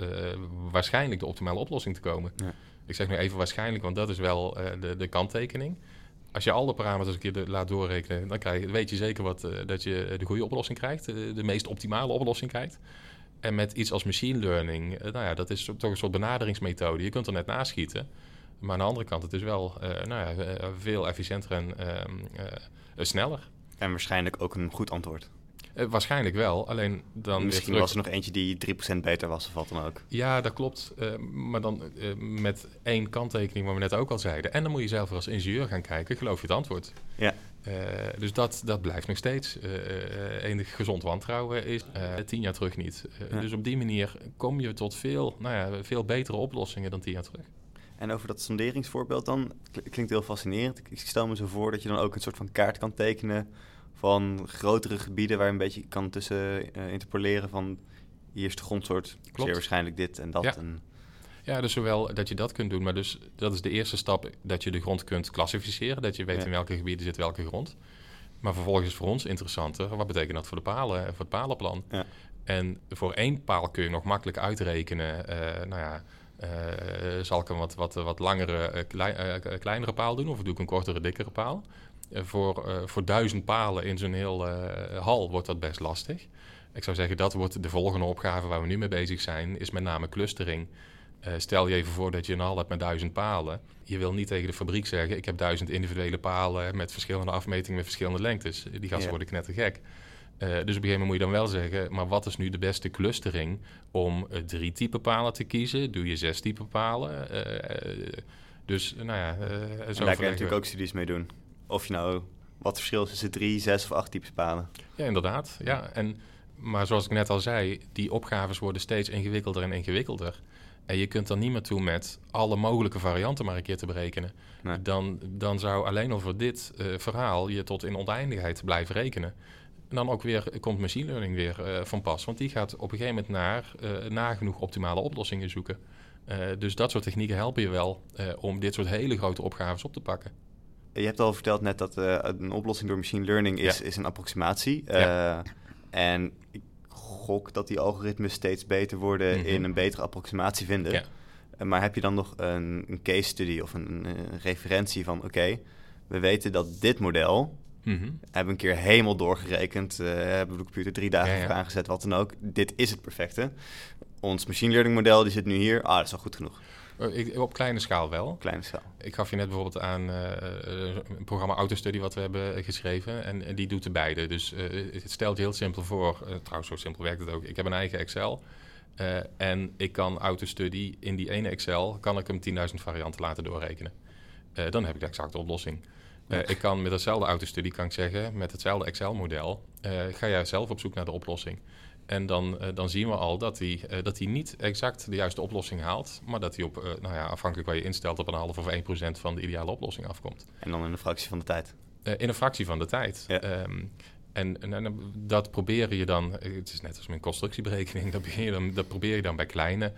waarschijnlijk de optimale oplossing te komen. Ja. Ik zeg nu even waarschijnlijk, want dat is wel de, de kanttekening. Als je alle parameters een keer laat doorrekenen, dan krijg, weet je zeker wat, dat je de goede oplossing krijgt, de meest optimale oplossing krijgt. En met iets als machine learning, nou ja, dat is toch een soort benaderingsmethode. Je kunt er net naschieten. Maar aan de andere kant, het is wel nou ja, veel efficiënter en uh, sneller. En waarschijnlijk ook een goed antwoord. Waarschijnlijk wel, alleen dan... Misschien was er nog eentje die 3% beter was, of wat dan ook. Ja, dat klopt. maar dan met één kanttekening, wat we net ook al zeiden. En dan moet je zelf als ingenieur gaan kijken, geloof je het antwoord? Ja. dus dat, dat blijft nog steeds. enig gezond wantrouwen is tien jaar terug niet. Ja. Dus op die manier kom je tot veel, nou ja, veel betere oplossingen dan tien jaar terug. En over dat sonderingsvoorbeeld dan, klinkt heel fascinerend. Ik stel me zo voor dat je dan ook een soort van kaart kan tekenen van grotere gebieden waar je een beetje kan tussen uh, interpoleren van hier is de grondsoort, Klopt. zeer waarschijnlijk dit en dat. Ja. En... ja, dus zowel dat je dat kunt doen, maar dus dat is de eerste stap dat je de grond kunt klassificeren, dat je weet ja. in welke gebieden zit welke grond. Maar vervolgens is voor ons interessanter, wat betekent dat voor de palen en voor het palenplan? Ja. En voor één paal kun je nog makkelijk uitrekenen, uh, nou ja, uh, zal ik een wat, wat, wat langere, klei, uh, kleinere paal doen of doe ik een kortere, dikkere paal? Voor, voor duizend palen in zo'n heel hal wordt dat best lastig. Ik zou zeggen, dat wordt de volgende opgave waar we nu mee bezig zijn, is met name clustering. stel je even voor dat je een hal hebt met duizend palen. Je wil niet tegen de fabriek zeggen, ik heb duizend individuele palen met verschillende afmetingen, met verschillende lengtes. Die gasten yeah. worden knettergek. dus op een gegeven moment moet je dan wel zeggen, maar wat is nu de beste clustering om drie type palen te kiezen? Doe je zes type palen? dus nou ja, zo daar kan je natuurlijk ook studies mee doen. Of je nou wat verschil is tussen drie, zes of acht types palen. Ja, inderdaad. Ja. En, maar zoals ik net al zei, die opgaves worden steeds ingewikkelder en ingewikkelder. En je kunt dan niet meer toe met alle mogelijke varianten maar een keer te berekenen. Dan, dan zou alleen al voor dit uh, verhaal je tot in oneindigheid blijven rekenen. En dan ook weer komt machine learning weer uh, van pas. Want die gaat op een gegeven moment naar uh, nagenoeg optimale oplossingen zoeken. dus dat soort technieken helpen je wel om dit soort hele grote opgaves op te pakken. Je hebt al verteld net dat uh, een oplossing door machine learning is, is een approximatie. Uh, En ik gok dat die algoritmes steeds beter worden mhm. in een betere approximatie vinden. Ja. Uh, maar heb je dan nog een, een case study of een, een referentie van... oké, we weten dat dit model... Mm -hmm. hebben een keer helemaal doorgerekend. hebben we de computer drie dagen voor aangezet, wat dan ook. Dit is het perfecte. Ons machine learning model die zit nu hier. Ah, dat is al goed genoeg. Eh, ik, op kleine schaal wel. Kleine schaal. Ik gaf je net bijvoorbeeld aan uh, een programma Autostudy wat we hebben geschreven. En, en die doet de beide. Dus uh, het stelt je heel simpel voor. trouwens, zo simpel werkt het ook. Ik heb een eigen Excel. en ik kan Autostudy in die ene Excel... kan ik hem 10.000 varianten laten doorrekenen. dan heb ik de exacte oplossing. ik kan met hetzelfde Autostudy kan ik zeggen... met hetzelfde Excel-model... ga jij zelf op zoek naar de oplossing. En dan, uh, dan zien we al dat hij, uh, dat hij niet exact de juiste oplossing haalt, maar dat hij op, uh, nou ja, afhankelijk waar je instelt, op een half of 1% van de ideale oplossing afkomt. En dan in een fractie van de tijd? in een fractie van de tijd. Ja. Um, en, en, en, dat probeer je dan, het is net als mijn constructieberekening, dat, je dan, dat probeer je dan bij kleine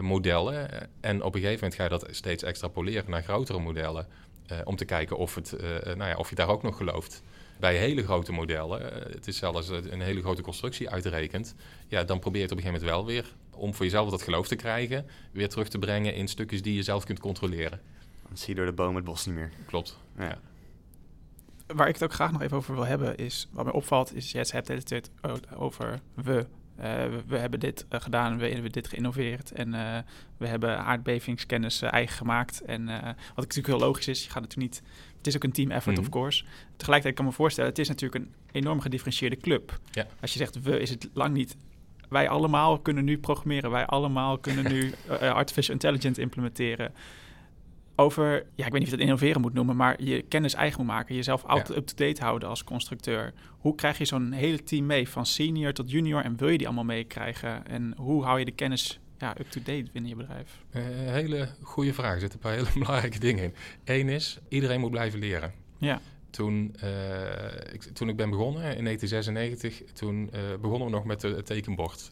modellen. En op een gegeven moment ga je dat steeds extrapoleren naar grotere modellen, om te kijken of, het, nou ja, of je daar ook nog gelooft bij hele grote modellen, eh, het is zelfs een hele grote constructie uitrekent, ja, dan probeer je het op een gegeven moment wel weer, om voor jezelf dat geloof te krijgen, weer terug te brengen in stukjes die je zelf kunt controleren. Dan zie je door de boom het bos niet meer. Klopt. Ja. Waar ik het ook graag nog even over wil hebben, is wat mij opvalt, is je hebt het over we. Uh, we, hebben dit uh, gedaan, we hebben dit geïnnoveerd en uh, we hebben aardbevingskennis eigen gemaakt. En wat natuurlijk heel logisch is, je gaat natuurlijk niet het is ook een team effort, of mhm. course. Tegelijkertijd kan ik me voorstellen, het is natuurlijk een enorm gedifferentieerde club. Ja. Als je zegt we, is het lang niet. Wij allemaal kunnen nu programmeren. Wij allemaal kunnen nu uh, artificial intelligence implementeren. Over, ja, ik weet niet of je het innoveren moet noemen, maar je kennis eigen moet maken. Jezelf altijd up-to-date houden als constructeur. Hoe krijg je zo'n hele team mee, van senior tot junior? En wil je die allemaal meekrijgen? En hoe hou je de kennis ja, up-to-date binnen je bedrijf? Uh, hele goede vraag. Er zitten een paar hele belangrijke dingen in. Eén is, iedereen moet blijven leren. Ja. Toen, uh, ik, toen ik ben begonnen in 1996, toen uh, begonnen we nog met het tekenbord.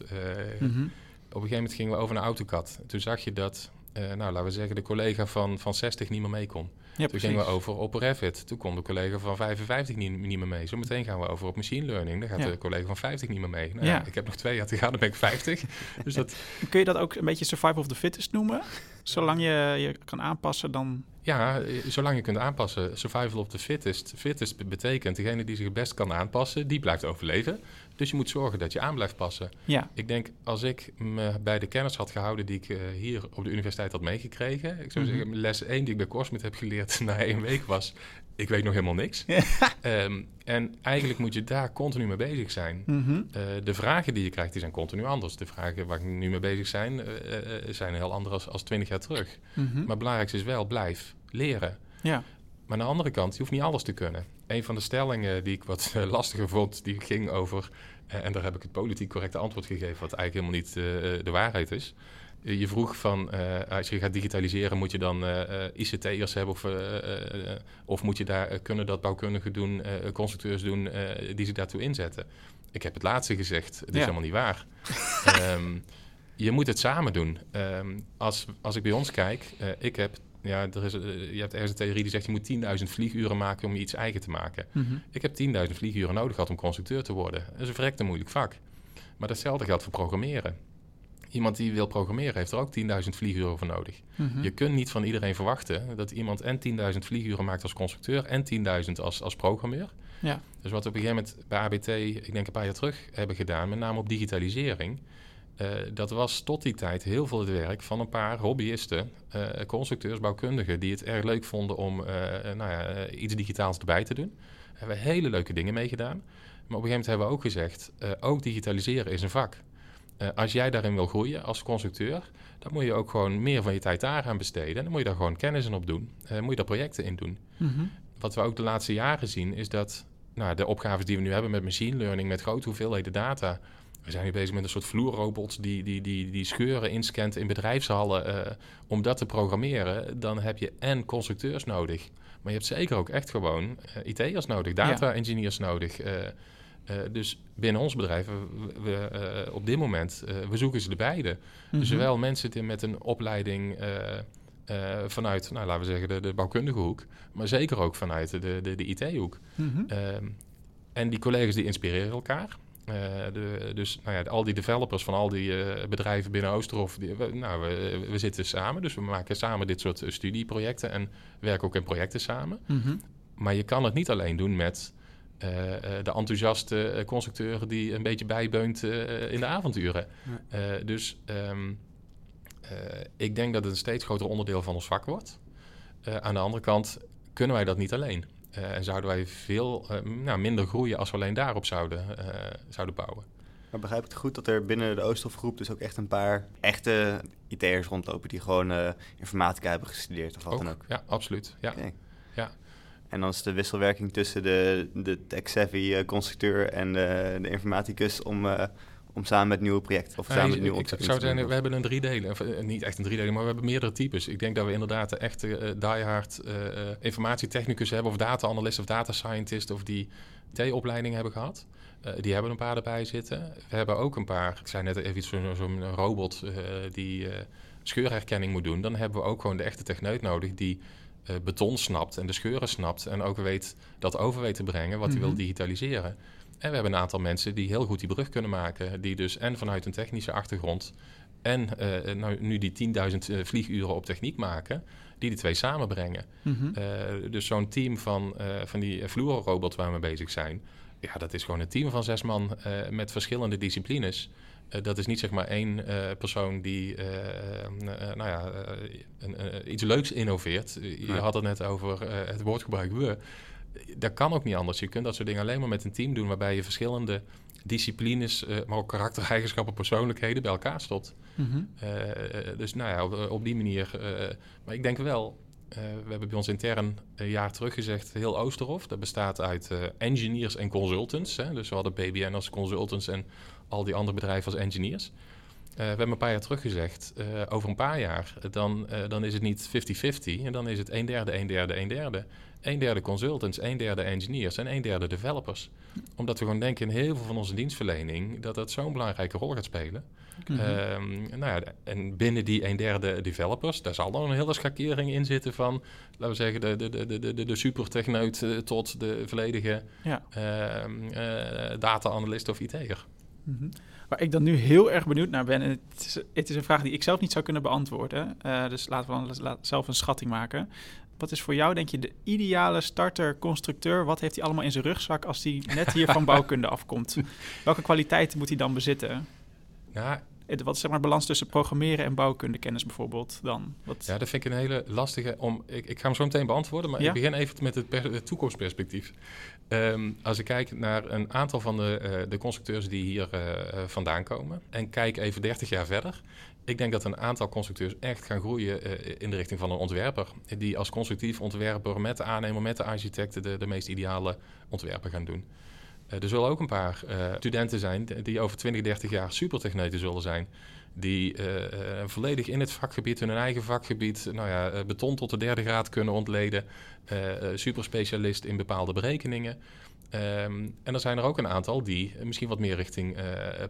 Mm -hmm. Op een gegeven moment gingen we over naar AutoCAD. Toen zag je dat, nou laten we zeggen, de collega van, van 60 niet meer mee kon. Ja, toen gingen we over op Revit. Toen kon de collega van 55 niet, niet meer mee. Zometeen gaan we over op machine learning. Dan gaat de collega van 50 niet meer mee. Nou, ja. Ik heb nog twee jaar te gaan, dan ben ik 50. dus dat... Kun je dat ook een beetje survival of the fittest noemen? Zolang je je kan aanpassen, dan... Ja, zolang je kunt aanpassen. Survival of the fittest. Fittest betekent degene die zich het best kan aanpassen, die blijft overleven. Dus je moet zorgen dat je aan blijft passen. Ja. Ik denk, als ik me bij de kennis had gehouden die ik uh, hier op de universiteit had meegekregen. Ik zou mm -hmm. zeggen, les 1 die ik bij Korsmit heb geleerd na één week was... ik weet nog helemaal niks. um, en eigenlijk moet je daar continu mee bezig zijn. Mm -hmm. uh, de vragen die je krijgt, die zijn continu anders. De vragen waar ik nu mee bezig zijn, uh, zijn heel anders als twintig jaar terug. Mm -hmm. Maar het belangrijkste is wel, blijf leren. Ja. Maar aan de andere kant, je hoeft niet alles te kunnen. Een van de stellingen die ik wat uh, lastiger vond, die ging over... Uh, en daar heb ik het politiek correcte antwoord gegeven... wat eigenlijk helemaal niet uh, de waarheid is. je vroeg van, als je gaat digitaliseren... moet je dan ICT'ers hebben... of, of moet je daar, kunnen dat bouwkundigen doen... constructeurs doen die zich daartoe inzetten? Ik heb het laatste gezegd. Het is helemaal niet waar. um, je moet het samen doen. Um, als, als ik bij ons kijk, ik heb ja, er is, eh, je hebt ergens een theorie die zegt je moet 10.000 vlieguren maken om je iets eigen te maken. Mhm. Ik heb 10.000 vlieguren nodig gehad om constructeur te worden. Dat is een verrekte moeilijk vak. Maar datzelfde geldt voor programmeren. Iemand die wil programmeren heeft er ook 10.000 vlieguren voor nodig. Mhm. Je kunt niet van iedereen verwachten dat iemand en 10.000 vlieguren maakt als constructeur en 10.000 als, als programmeur. Ja. Dus wat we op een gegeven moment bij ABT, ik denk een paar jaar terug, hebben gedaan, met name op digitalisering uh, dat was tot die tijd heel veel het werk van een paar hobbyisten, uh, constructeurs, bouwkundigen, die het erg leuk vonden om uh, nou ja, iets digitaals erbij te doen. Daar hebben we hele leuke dingen mee gedaan. Maar op een gegeven moment hebben we ook gezegd, ook digitaliseren is een vak. Als jij daarin wil groeien als constructeur, dan moet je ook gewoon meer van je tijd daar gaan besteden. En dan moet je daar gewoon kennis in op doen. Moet je daar projecten in doen. Mhm. Wat we ook de laatste jaren zien, is dat nou, de opgaves die we nu hebben met machine learning, met grote hoeveelheden data. We zijn nu bezig met een soort vloerrobots die, die, die, die scheuren inscant in bedrijfshallen. Uh, om dat te programmeren, dan heb je en constructeurs nodig. Maar je hebt zeker ook echt gewoon uh, IT'ers nodig, data-engineers nodig. Uh, dus binnen ons bedrijf, we, we op dit moment, we zoeken ze de beide. Mm -hmm. Dus zowel mensen die met een opleiding vanuit, nou, laten we zeggen, de, de, bouwkundige hoek, maar zeker ook vanuit de, de, de IT-hoek. Mm -hmm. en die collega's die inspireren elkaar. Uh, de, dus nou ja, al die developers van al die uh, bedrijven binnen Oosterhof, die, we, nou, we, we, zitten samen. Dus we maken samen dit soort studieprojecten en werken ook in projecten samen. Mm -hmm. Maar je kan het niet alleen doen met uh, de enthousiaste constructeuren die een beetje bijbeunt in de avonturen. Ja. dus um, ik denk dat het een steeds groter onderdeel van ons vak wordt. aan de andere kant kunnen wij dat niet alleen. Uh, en zouden wij veel uh, nou, minder groeien als we alleen daarop zouden, uh, zouden bouwen. Maar begrijp ik het goed dat er binnen de Oosthof-groep dus ook echt een paar echte IT'ers rondlopen die gewoon informatica hebben gestudeerd of wat ook, dan ook? Ja, absoluut. Ja. Okay. ja. En dan is de wisselwerking tussen de, de tech-savvy constructeur en de, de informaticus om om samen met nieuwe projecten of samen met nieuwe Ik zou zeggen, we hebben een driedelen, of, uh, niet echt een driedelen, maar we hebben meerdere types. Ik denk dat we inderdaad de echte uh, diehard uh, informatietechnicus hebben, of data-analyst of data scientist, of die T-opleiding hebben gehad. die hebben een paar erbij zitten. We hebben ook een paar, ik zei net even iets zo'n zo robot die scheurherkenning moet doen. Dan hebben we ook gewoon de echte techneut nodig die beton snapt en de scheuren snapt en ook weet dat over weet te brengen wat hij mm -hmm. wil digitaliseren. En we hebben een aantal mensen die heel goed die brug kunnen maken. Die dus en vanuit een technische achtergrond en uh, nou, nu die 10.000 uh, vlieguren op techniek maken, die die twee samenbrengen. Mm -hmm. uh, dus zo'n team van, van die fluororobots waar we mee bezig zijn, ja, dat is gewoon een team van zes man met verschillende disciplines. dat is niet zeg maar één persoon die nou ja, een, iets leuks innoveert. Je had het net over het woordgebruik we dat kan ook niet anders. Je kunt dat soort dingen alleen maar met een team doen waarbij je verschillende disciplines, uh, maar ook karaktereigenschappen, persoonlijkheden bij elkaar stopt. Mm -hmm. uh, dus nou ja, op, op die manier. Uh, maar ik denk wel, we hebben bij ons intern een jaar terug gezegd, heel Oosterhof. Dat bestaat uit engineers en consultants. Hè? Dus we hadden BBN als consultants en al die andere bedrijven als engineers. We hebben een paar jaar terug gezegd, over een paar jaar, dan, dan is het niet 50-50. En dan is het een derde, een derde, een derde een derde consultants, een derde engineers en een derde developers. Omdat we gewoon denken in heel veel van onze dienstverlening dat dat zo'n belangrijke rol gaat spelen. Um, nou ja, en binnen die een derde developers, daar zal dan een hele schakering in zitten van, laten we zeggen, de, de, de, de, de supertechneut tot de volledige Ja. uh, data-analyst of IT'er. Mhm. Waar ik dan nu heel erg benieuwd naar ben, en het is, het is een vraag die ik zelf niet zou kunnen beantwoorden. Uh, dus laten we dan zelf een schatting maken. Wat is voor jou, denk je, de ideale starter-constructeur? Wat heeft hij allemaal in zijn rugzak als hij net hier van bouwkunde afkomt? Welke kwaliteiten moet hij dan bezitten? Nou, Wat is zeg maar balans tussen programmeren en bouwkundekennis bijvoorbeeld dan? Wat... Ja, dat vind ik een hele lastige om. Ik, ik ga hem zo meteen beantwoorden, maar Ja? ik begin even met het, per- het toekomstperspectief. Ehm, als ik kijk naar een aantal van de, eh, de constructeurs die hier eh, eh, vandaan komen en kijk even 30 jaar verder. Ik denk dat een aantal constructeurs echt gaan groeien in de richting van een ontwerper. Die als constructief ontwerper met de aannemer, met de architecten de, de meest ideale ontwerpen gaan doen. Er zullen ook een paar studenten zijn die- over 20, 30 jaar supertechneuten zullen zijn. Die eh, eh, volledig in het vakgebied, hun eigen vakgebied, nou ja, eh, beton tot de derde graad kunnen ontleden. superspecialist in bepaalde berekeningen. Ehm, en er zijn er ook een aantal die misschien wat meer richting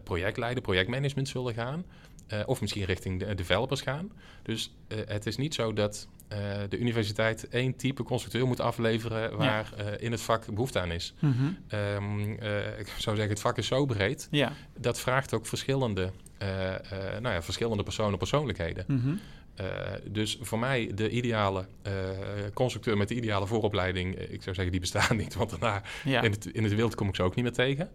projectleiden, projectmanagement zullen gaan. Eh, of misschien richting de developers gaan. Dus eh, het is niet zo dat eh, de universiteit één type constructeur moet afleveren waar in het vak behoefte aan is. Mhm. Ehm, eh, ik zou zeggen, het vak is zo breed. Ja. Dat vraagt ook verschillende, nou ja, verschillende personen, persoonlijkheden. Mhm. Dus voor mij de ideale constructeur met de ideale vooropleiding, ik zou zeggen die bestaan niet, want daarna ja. in, het, in het wild kom ik ze ook niet meer tegen.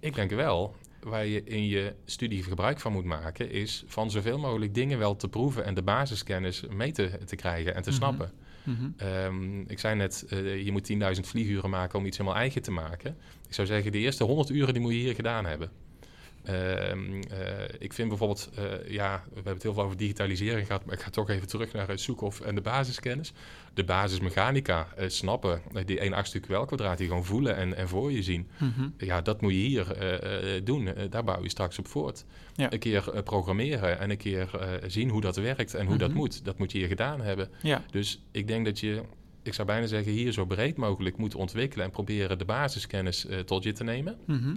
Ik denk wel, waar je in je studie gebruik van moet maken, is van zoveel mogelijk dingen wel te proeven en de basiskennis mee te, te krijgen en te Mhm. snappen. Mhm. Ehm, ik zei net, eh, je moet 10.000 vlieguren maken om iets helemaal eigen te maken. Ik zou zeggen, de eerste 100 uren die moet je hier gedaan hebben. Ehm, eh, ik vind bijvoorbeeld, eh, ja, we hebben het heel veel over digitalisering gehad, maar ik ga toch even terug naar het Zoekhof en de basiskennis. De basismechanica, eh, snappen, die 1 achtste kwadraat, die gewoon voelen en, en voor je zien. Mhm. Ja, dat moet je hier doen. Daar bouw je straks op voort. Ja. Een keer programmeren en een keer zien hoe dat werkt en hoe dat Mhm. moet. Dat moet je hier gedaan hebben. Ja, Dus ik denk dat je, ik zou bijna zeggen, hier zo breed mogelijk moet ontwikkelen en proberen de basiskennis tot je te nemen. Mhm.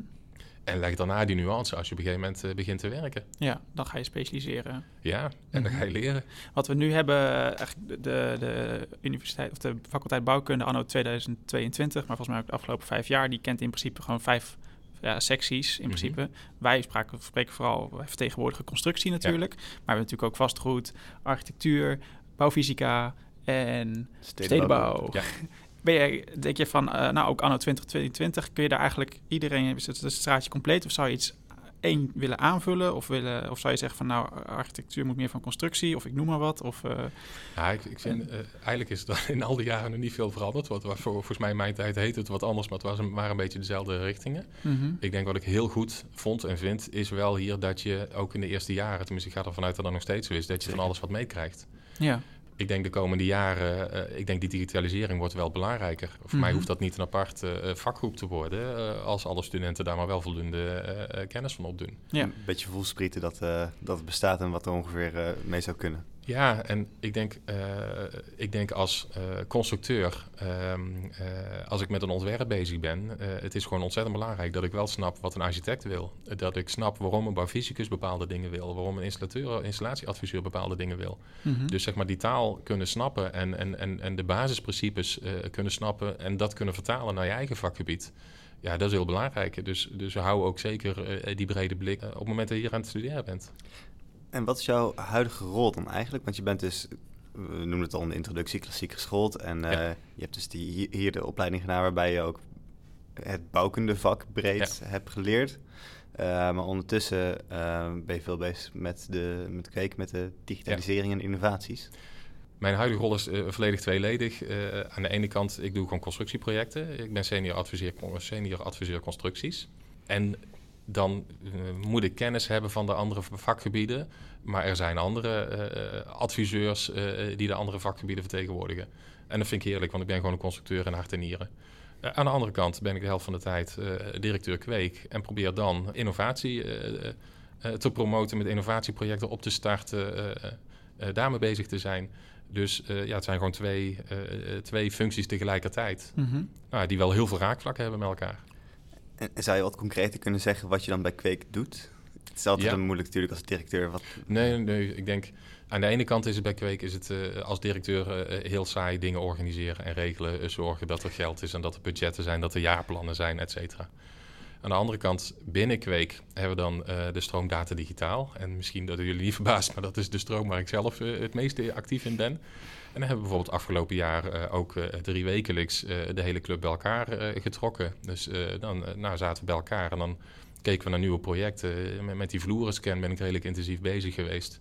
En leg daarna die nuance als je op een gegeven moment eh, begint te werken. ja, dan ga je specialiseren. Ja, en dan Mhm. ga je leren. Wat we nu hebben, eigenlijk de, de, universiteit of de faculteit bouwkunde anno 2022, maar volgens mij ook de afgelopen vijf jaar, die kent in principe gewoon vijf ja, secties in Mhm. principe. Wij spraken, spreken vooral, wij vertegenwoordigen constructie natuurlijk, maar we hebben natuurlijk ook vastgoed, architectuur, bouwfysica en stedenbouw. Ja. Ben je, denk je van, eh, nou ook anno 2022, kun je daar eigenlijk iedereen, is het een straatje compleet of zou je iets één willen aanvullen? Of, willen, of zou je zeggen van, nou, architectuur moet meer van constructie of ik noem maar wat? Of, eh, Ja, ik, ik vind, eh, eigenlijk is er in al die jaren nog niet veel veranderd. Wat, voor, volgens mij in mijn tijd heette het wat anders, maar het was een, waren een beetje dezelfde richtingen. mhm. Ik denk wat ik heel goed vond en vind, is wel hier dat je ook in de eerste jaren, tenminste ik ga ervan uit dat dat nog steeds zo is, dat je van alles wat meekrijgt. Ja, Ik denk de komende jaren, eh, ik denk die digitalisering wordt wel belangrijker. Voor mij Mhm. hoeft dat niet een apart eh, vakgroep te worden, eh, als alle studenten daar maar wel voldoende eh, eh, kennis van opdoen. Ja. Een beetje voelsprieten dat, eh, dat het bestaat en wat er ongeveer eh, mee zou kunnen. Ja, en ik denk, eh, ik denk als eh, constructeur, ehm, eh, als ik met een ontwerp bezig ben, het is gewoon ontzettend belangrijk dat ik wel snap wat een architect wil. Dat ik snap waarom een bouwfysicus bepaalde dingen wil, waarom een installateur, installatieadviseur bepaalde dingen wil. Mhm. Dus zeg maar die taal kunnen snappen en, en, en, en de basisprincipes kunnen snappen en dat kunnen vertalen naar je eigen vakgebied. Ja, dat is heel belangrijk. Dus, dus hou ook zeker die brede blik op het moment dat je hier aan het studeren bent. En wat is jouw huidige rol dan eigenlijk? Want je bent dus, we noemen het al in de introductie, klassiek geschoold. En eh, je hebt dus die, hier- de opleiding gedaan waarbij je ook het bouwkundevak breed hebt geleerd. Eh, maar ondertussen eh, ben je veel bezig met de, met, kijk, met de digitalisering en innovaties. Mijn huidige rol is volledig tweeledig. Aan de ene kant, ik doe gewoon constructieprojecten. Ik ben senior adviseur, senior adviseur constructies. En dan eh, moet ik kennis hebben van de andere vakgebieden. Maar er zijn andere eh, adviseurs eh, die de andere vakgebieden vertegenwoordigen. En dat vind ik heerlijk, want ik ben gewoon een constructeur in hart en nieren. Aan de andere kant ben ik de helft van de tijd directeur kweek en probeer dan innovatie te promoten, met innovatieprojecten op te starten, daarmee bezig te zijn. Dus ja, het zijn gewoon twee, twee functies tegelijkertijd, Mhm. nou, die wel heel veel raakvlakken hebben met elkaar. En, zou je wat concreter kunnen zeggen wat je dan bij Kweek doet? Het is altijd Ja. moeilijk natuurlijk als directeur. Wat, Nee, nee, ik denk aan de ene kant is het bij Kweek is het eh, als directeur eh, heel saai dingen organiseren en regelen, eh, zorgen dat er geld is en dat er budgetten zijn, dat er jaarplannen zijn, et cetera. Aan de andere kant, binnen Kweek hebben we dan eh, de stroom Data Digitaal. En misschien dat jullie niet verbaast, maar dat is de stroom waar ik zelf eh, het meest actief in ben. En dan hebben we bijvoorbeeld afgelopen jaar eh, ook eh, drie wekelijks eh, de hele club bij elkaar getrokken. Dus dan nou, zaten we bij elkaar en dan keken we naar nieuwe projecten. Met, met die vloerenscan ben ik redelijk intensief bezig geweest.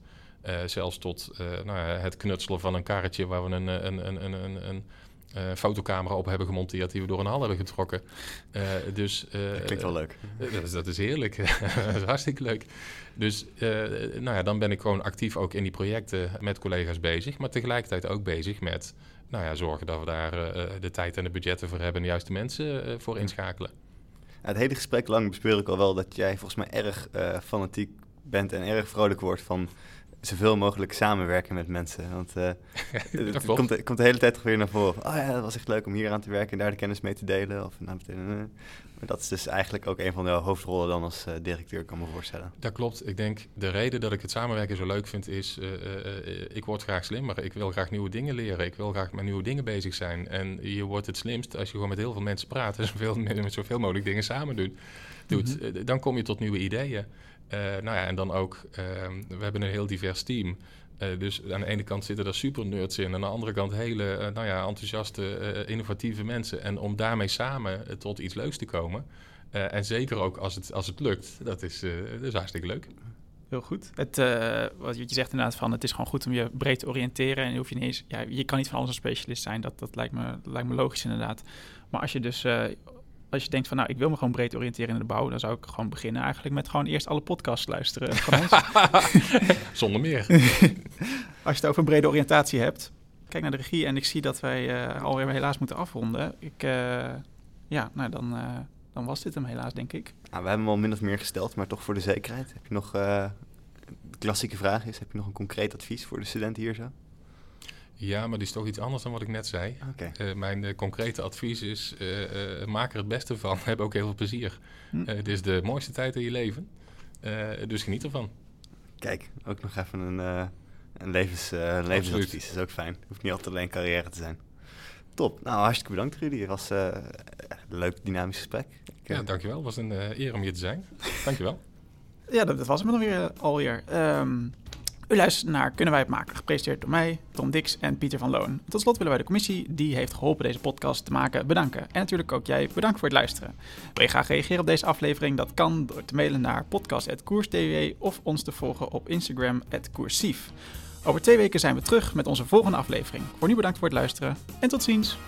Zelfs tot nou het knutselen van een karretje waar we een, een, een, een, eh, fotocamera op hebben gemonteerd die we door een hal hebben getrokken. Eh, dus, eh, dat klinkt wel leuk. Dat is, dat is heerlijk. dat is hartstikke leuk. Dus nou ja, dan ben ik gewoon actief ook in die projecten met collega's bezig. Maar tegelijkertijd ook bezig met nou ja, zorgen dat we daar de tijd en de budgetten voor hebben en de juiste mensen voor inschakelen. Het hele gesprek lang bespeur ik al wel dat jij volgens mij erg fanatiek bent en erg vrolijk wordt van zoveel mogelijk samenwerken met mensen. Want eh, het komt, komt de hele tijd weer naar voren. Oh ja, dat was echt leuk om hier aan te werken en daar de kennis mee te delen. Of, nou, meteen, eh. maar dat is dus eigenlijk ook een van jouw hoofdrollen dan als eh, directeur, kan me voorstellen. Dat klopt. Ik denk de reden dat ik het samenwerken zo leuk vind is, eh, eh, eh, ik word graag slimmer. Ik wil graag nieuwe dingen leren. Ik wil graag met nieuwe dingen bezig zijn. En je wordt het slimst als je gewoon met heel veel mensen praat en zoveel, met zoveel mogelijk dingen samen doet. doet. Mhm. Eh, Dan kom je tot nieuwe ideeën. Eh, nou ja, en dan ook, ehm, we hebben een heel divers team. Eh, dus aan de ene kant zitten er super nerds in. En aan de andere kant hele eh, nou ja, enthousiaste, innovatieve mensen. En om daarmee samen tot iets leuks te komen. en zeker ook als het, als het lukt, dat is, dat is hartstikke leuk. heel goed. Het, wat je zegt inderdaad van, het is gewoon goed om je breed te oriënteren. En hoef je niet eens, ja, je kan niet van alles een specialist zijn. Dat, dat, lijkt, me, dat lijkt me logisch inderdaad. Maar als je dus, als je denkt van, nou, ik wil me gewoon breed oriënteren in de bouw, dan zou ik gewoon beginnen eigenlijk met gewoon eerst alle podcasts luisteren van ons. Zonder meer. als je het over een brede oriëntatie hebt, kijk naar de regie en ik zie dat wij uh, alweer helaas moeten afronden. Ik, ja, nou dan dan was dit hem helaas, denk ik. Nou, we hebben hem al min of meer gesteld, maar toch voor de zekerheid. Heb je nog, uh, de klassieke vraag is, heb je nog een concreet advies voor de studenten hier zo? Ja, maar die is toch iets anders dan wat ik net zei. Okay. Uh, mijn uh, concrete advies is, maak er het beste van. Heb ook heel veel plezier. Hm. het is de mooiste tijd in je leven, dus geniet ervan. Kijk, ook nog even een, een levens, levensadvies. Dat is ook fijn. Hoeft niet altijd alleen carrière te zijn. Top. Nou, hartstikke bedankt Rudy. Het was uh, een leuk dynamisch gesprek. Ik, ja, dankjewel. Het was een uh, eer om hier te zijn. dankjewel. ja, dat, dat was het dan weer alweer. Um, u luistert naar Kunnen wij het maken? Gepresenteerd door mij, Tom Dix en Pieter van Loon. Tot slot willen wij de commissie die heeft geholpen deze podcast te maken bedanken. En natuurlijk ook jij, bedankt voor het luisteren. Wil je graag reageren op deze aflevering? Dat kan door te mailen naar podcast.koers.tv of ons te volgen op Instagram, koersief. Over twee weken zijn we terug met onze volgende aflevering. Voor nu bedankt voor het luisteren en tot ziens.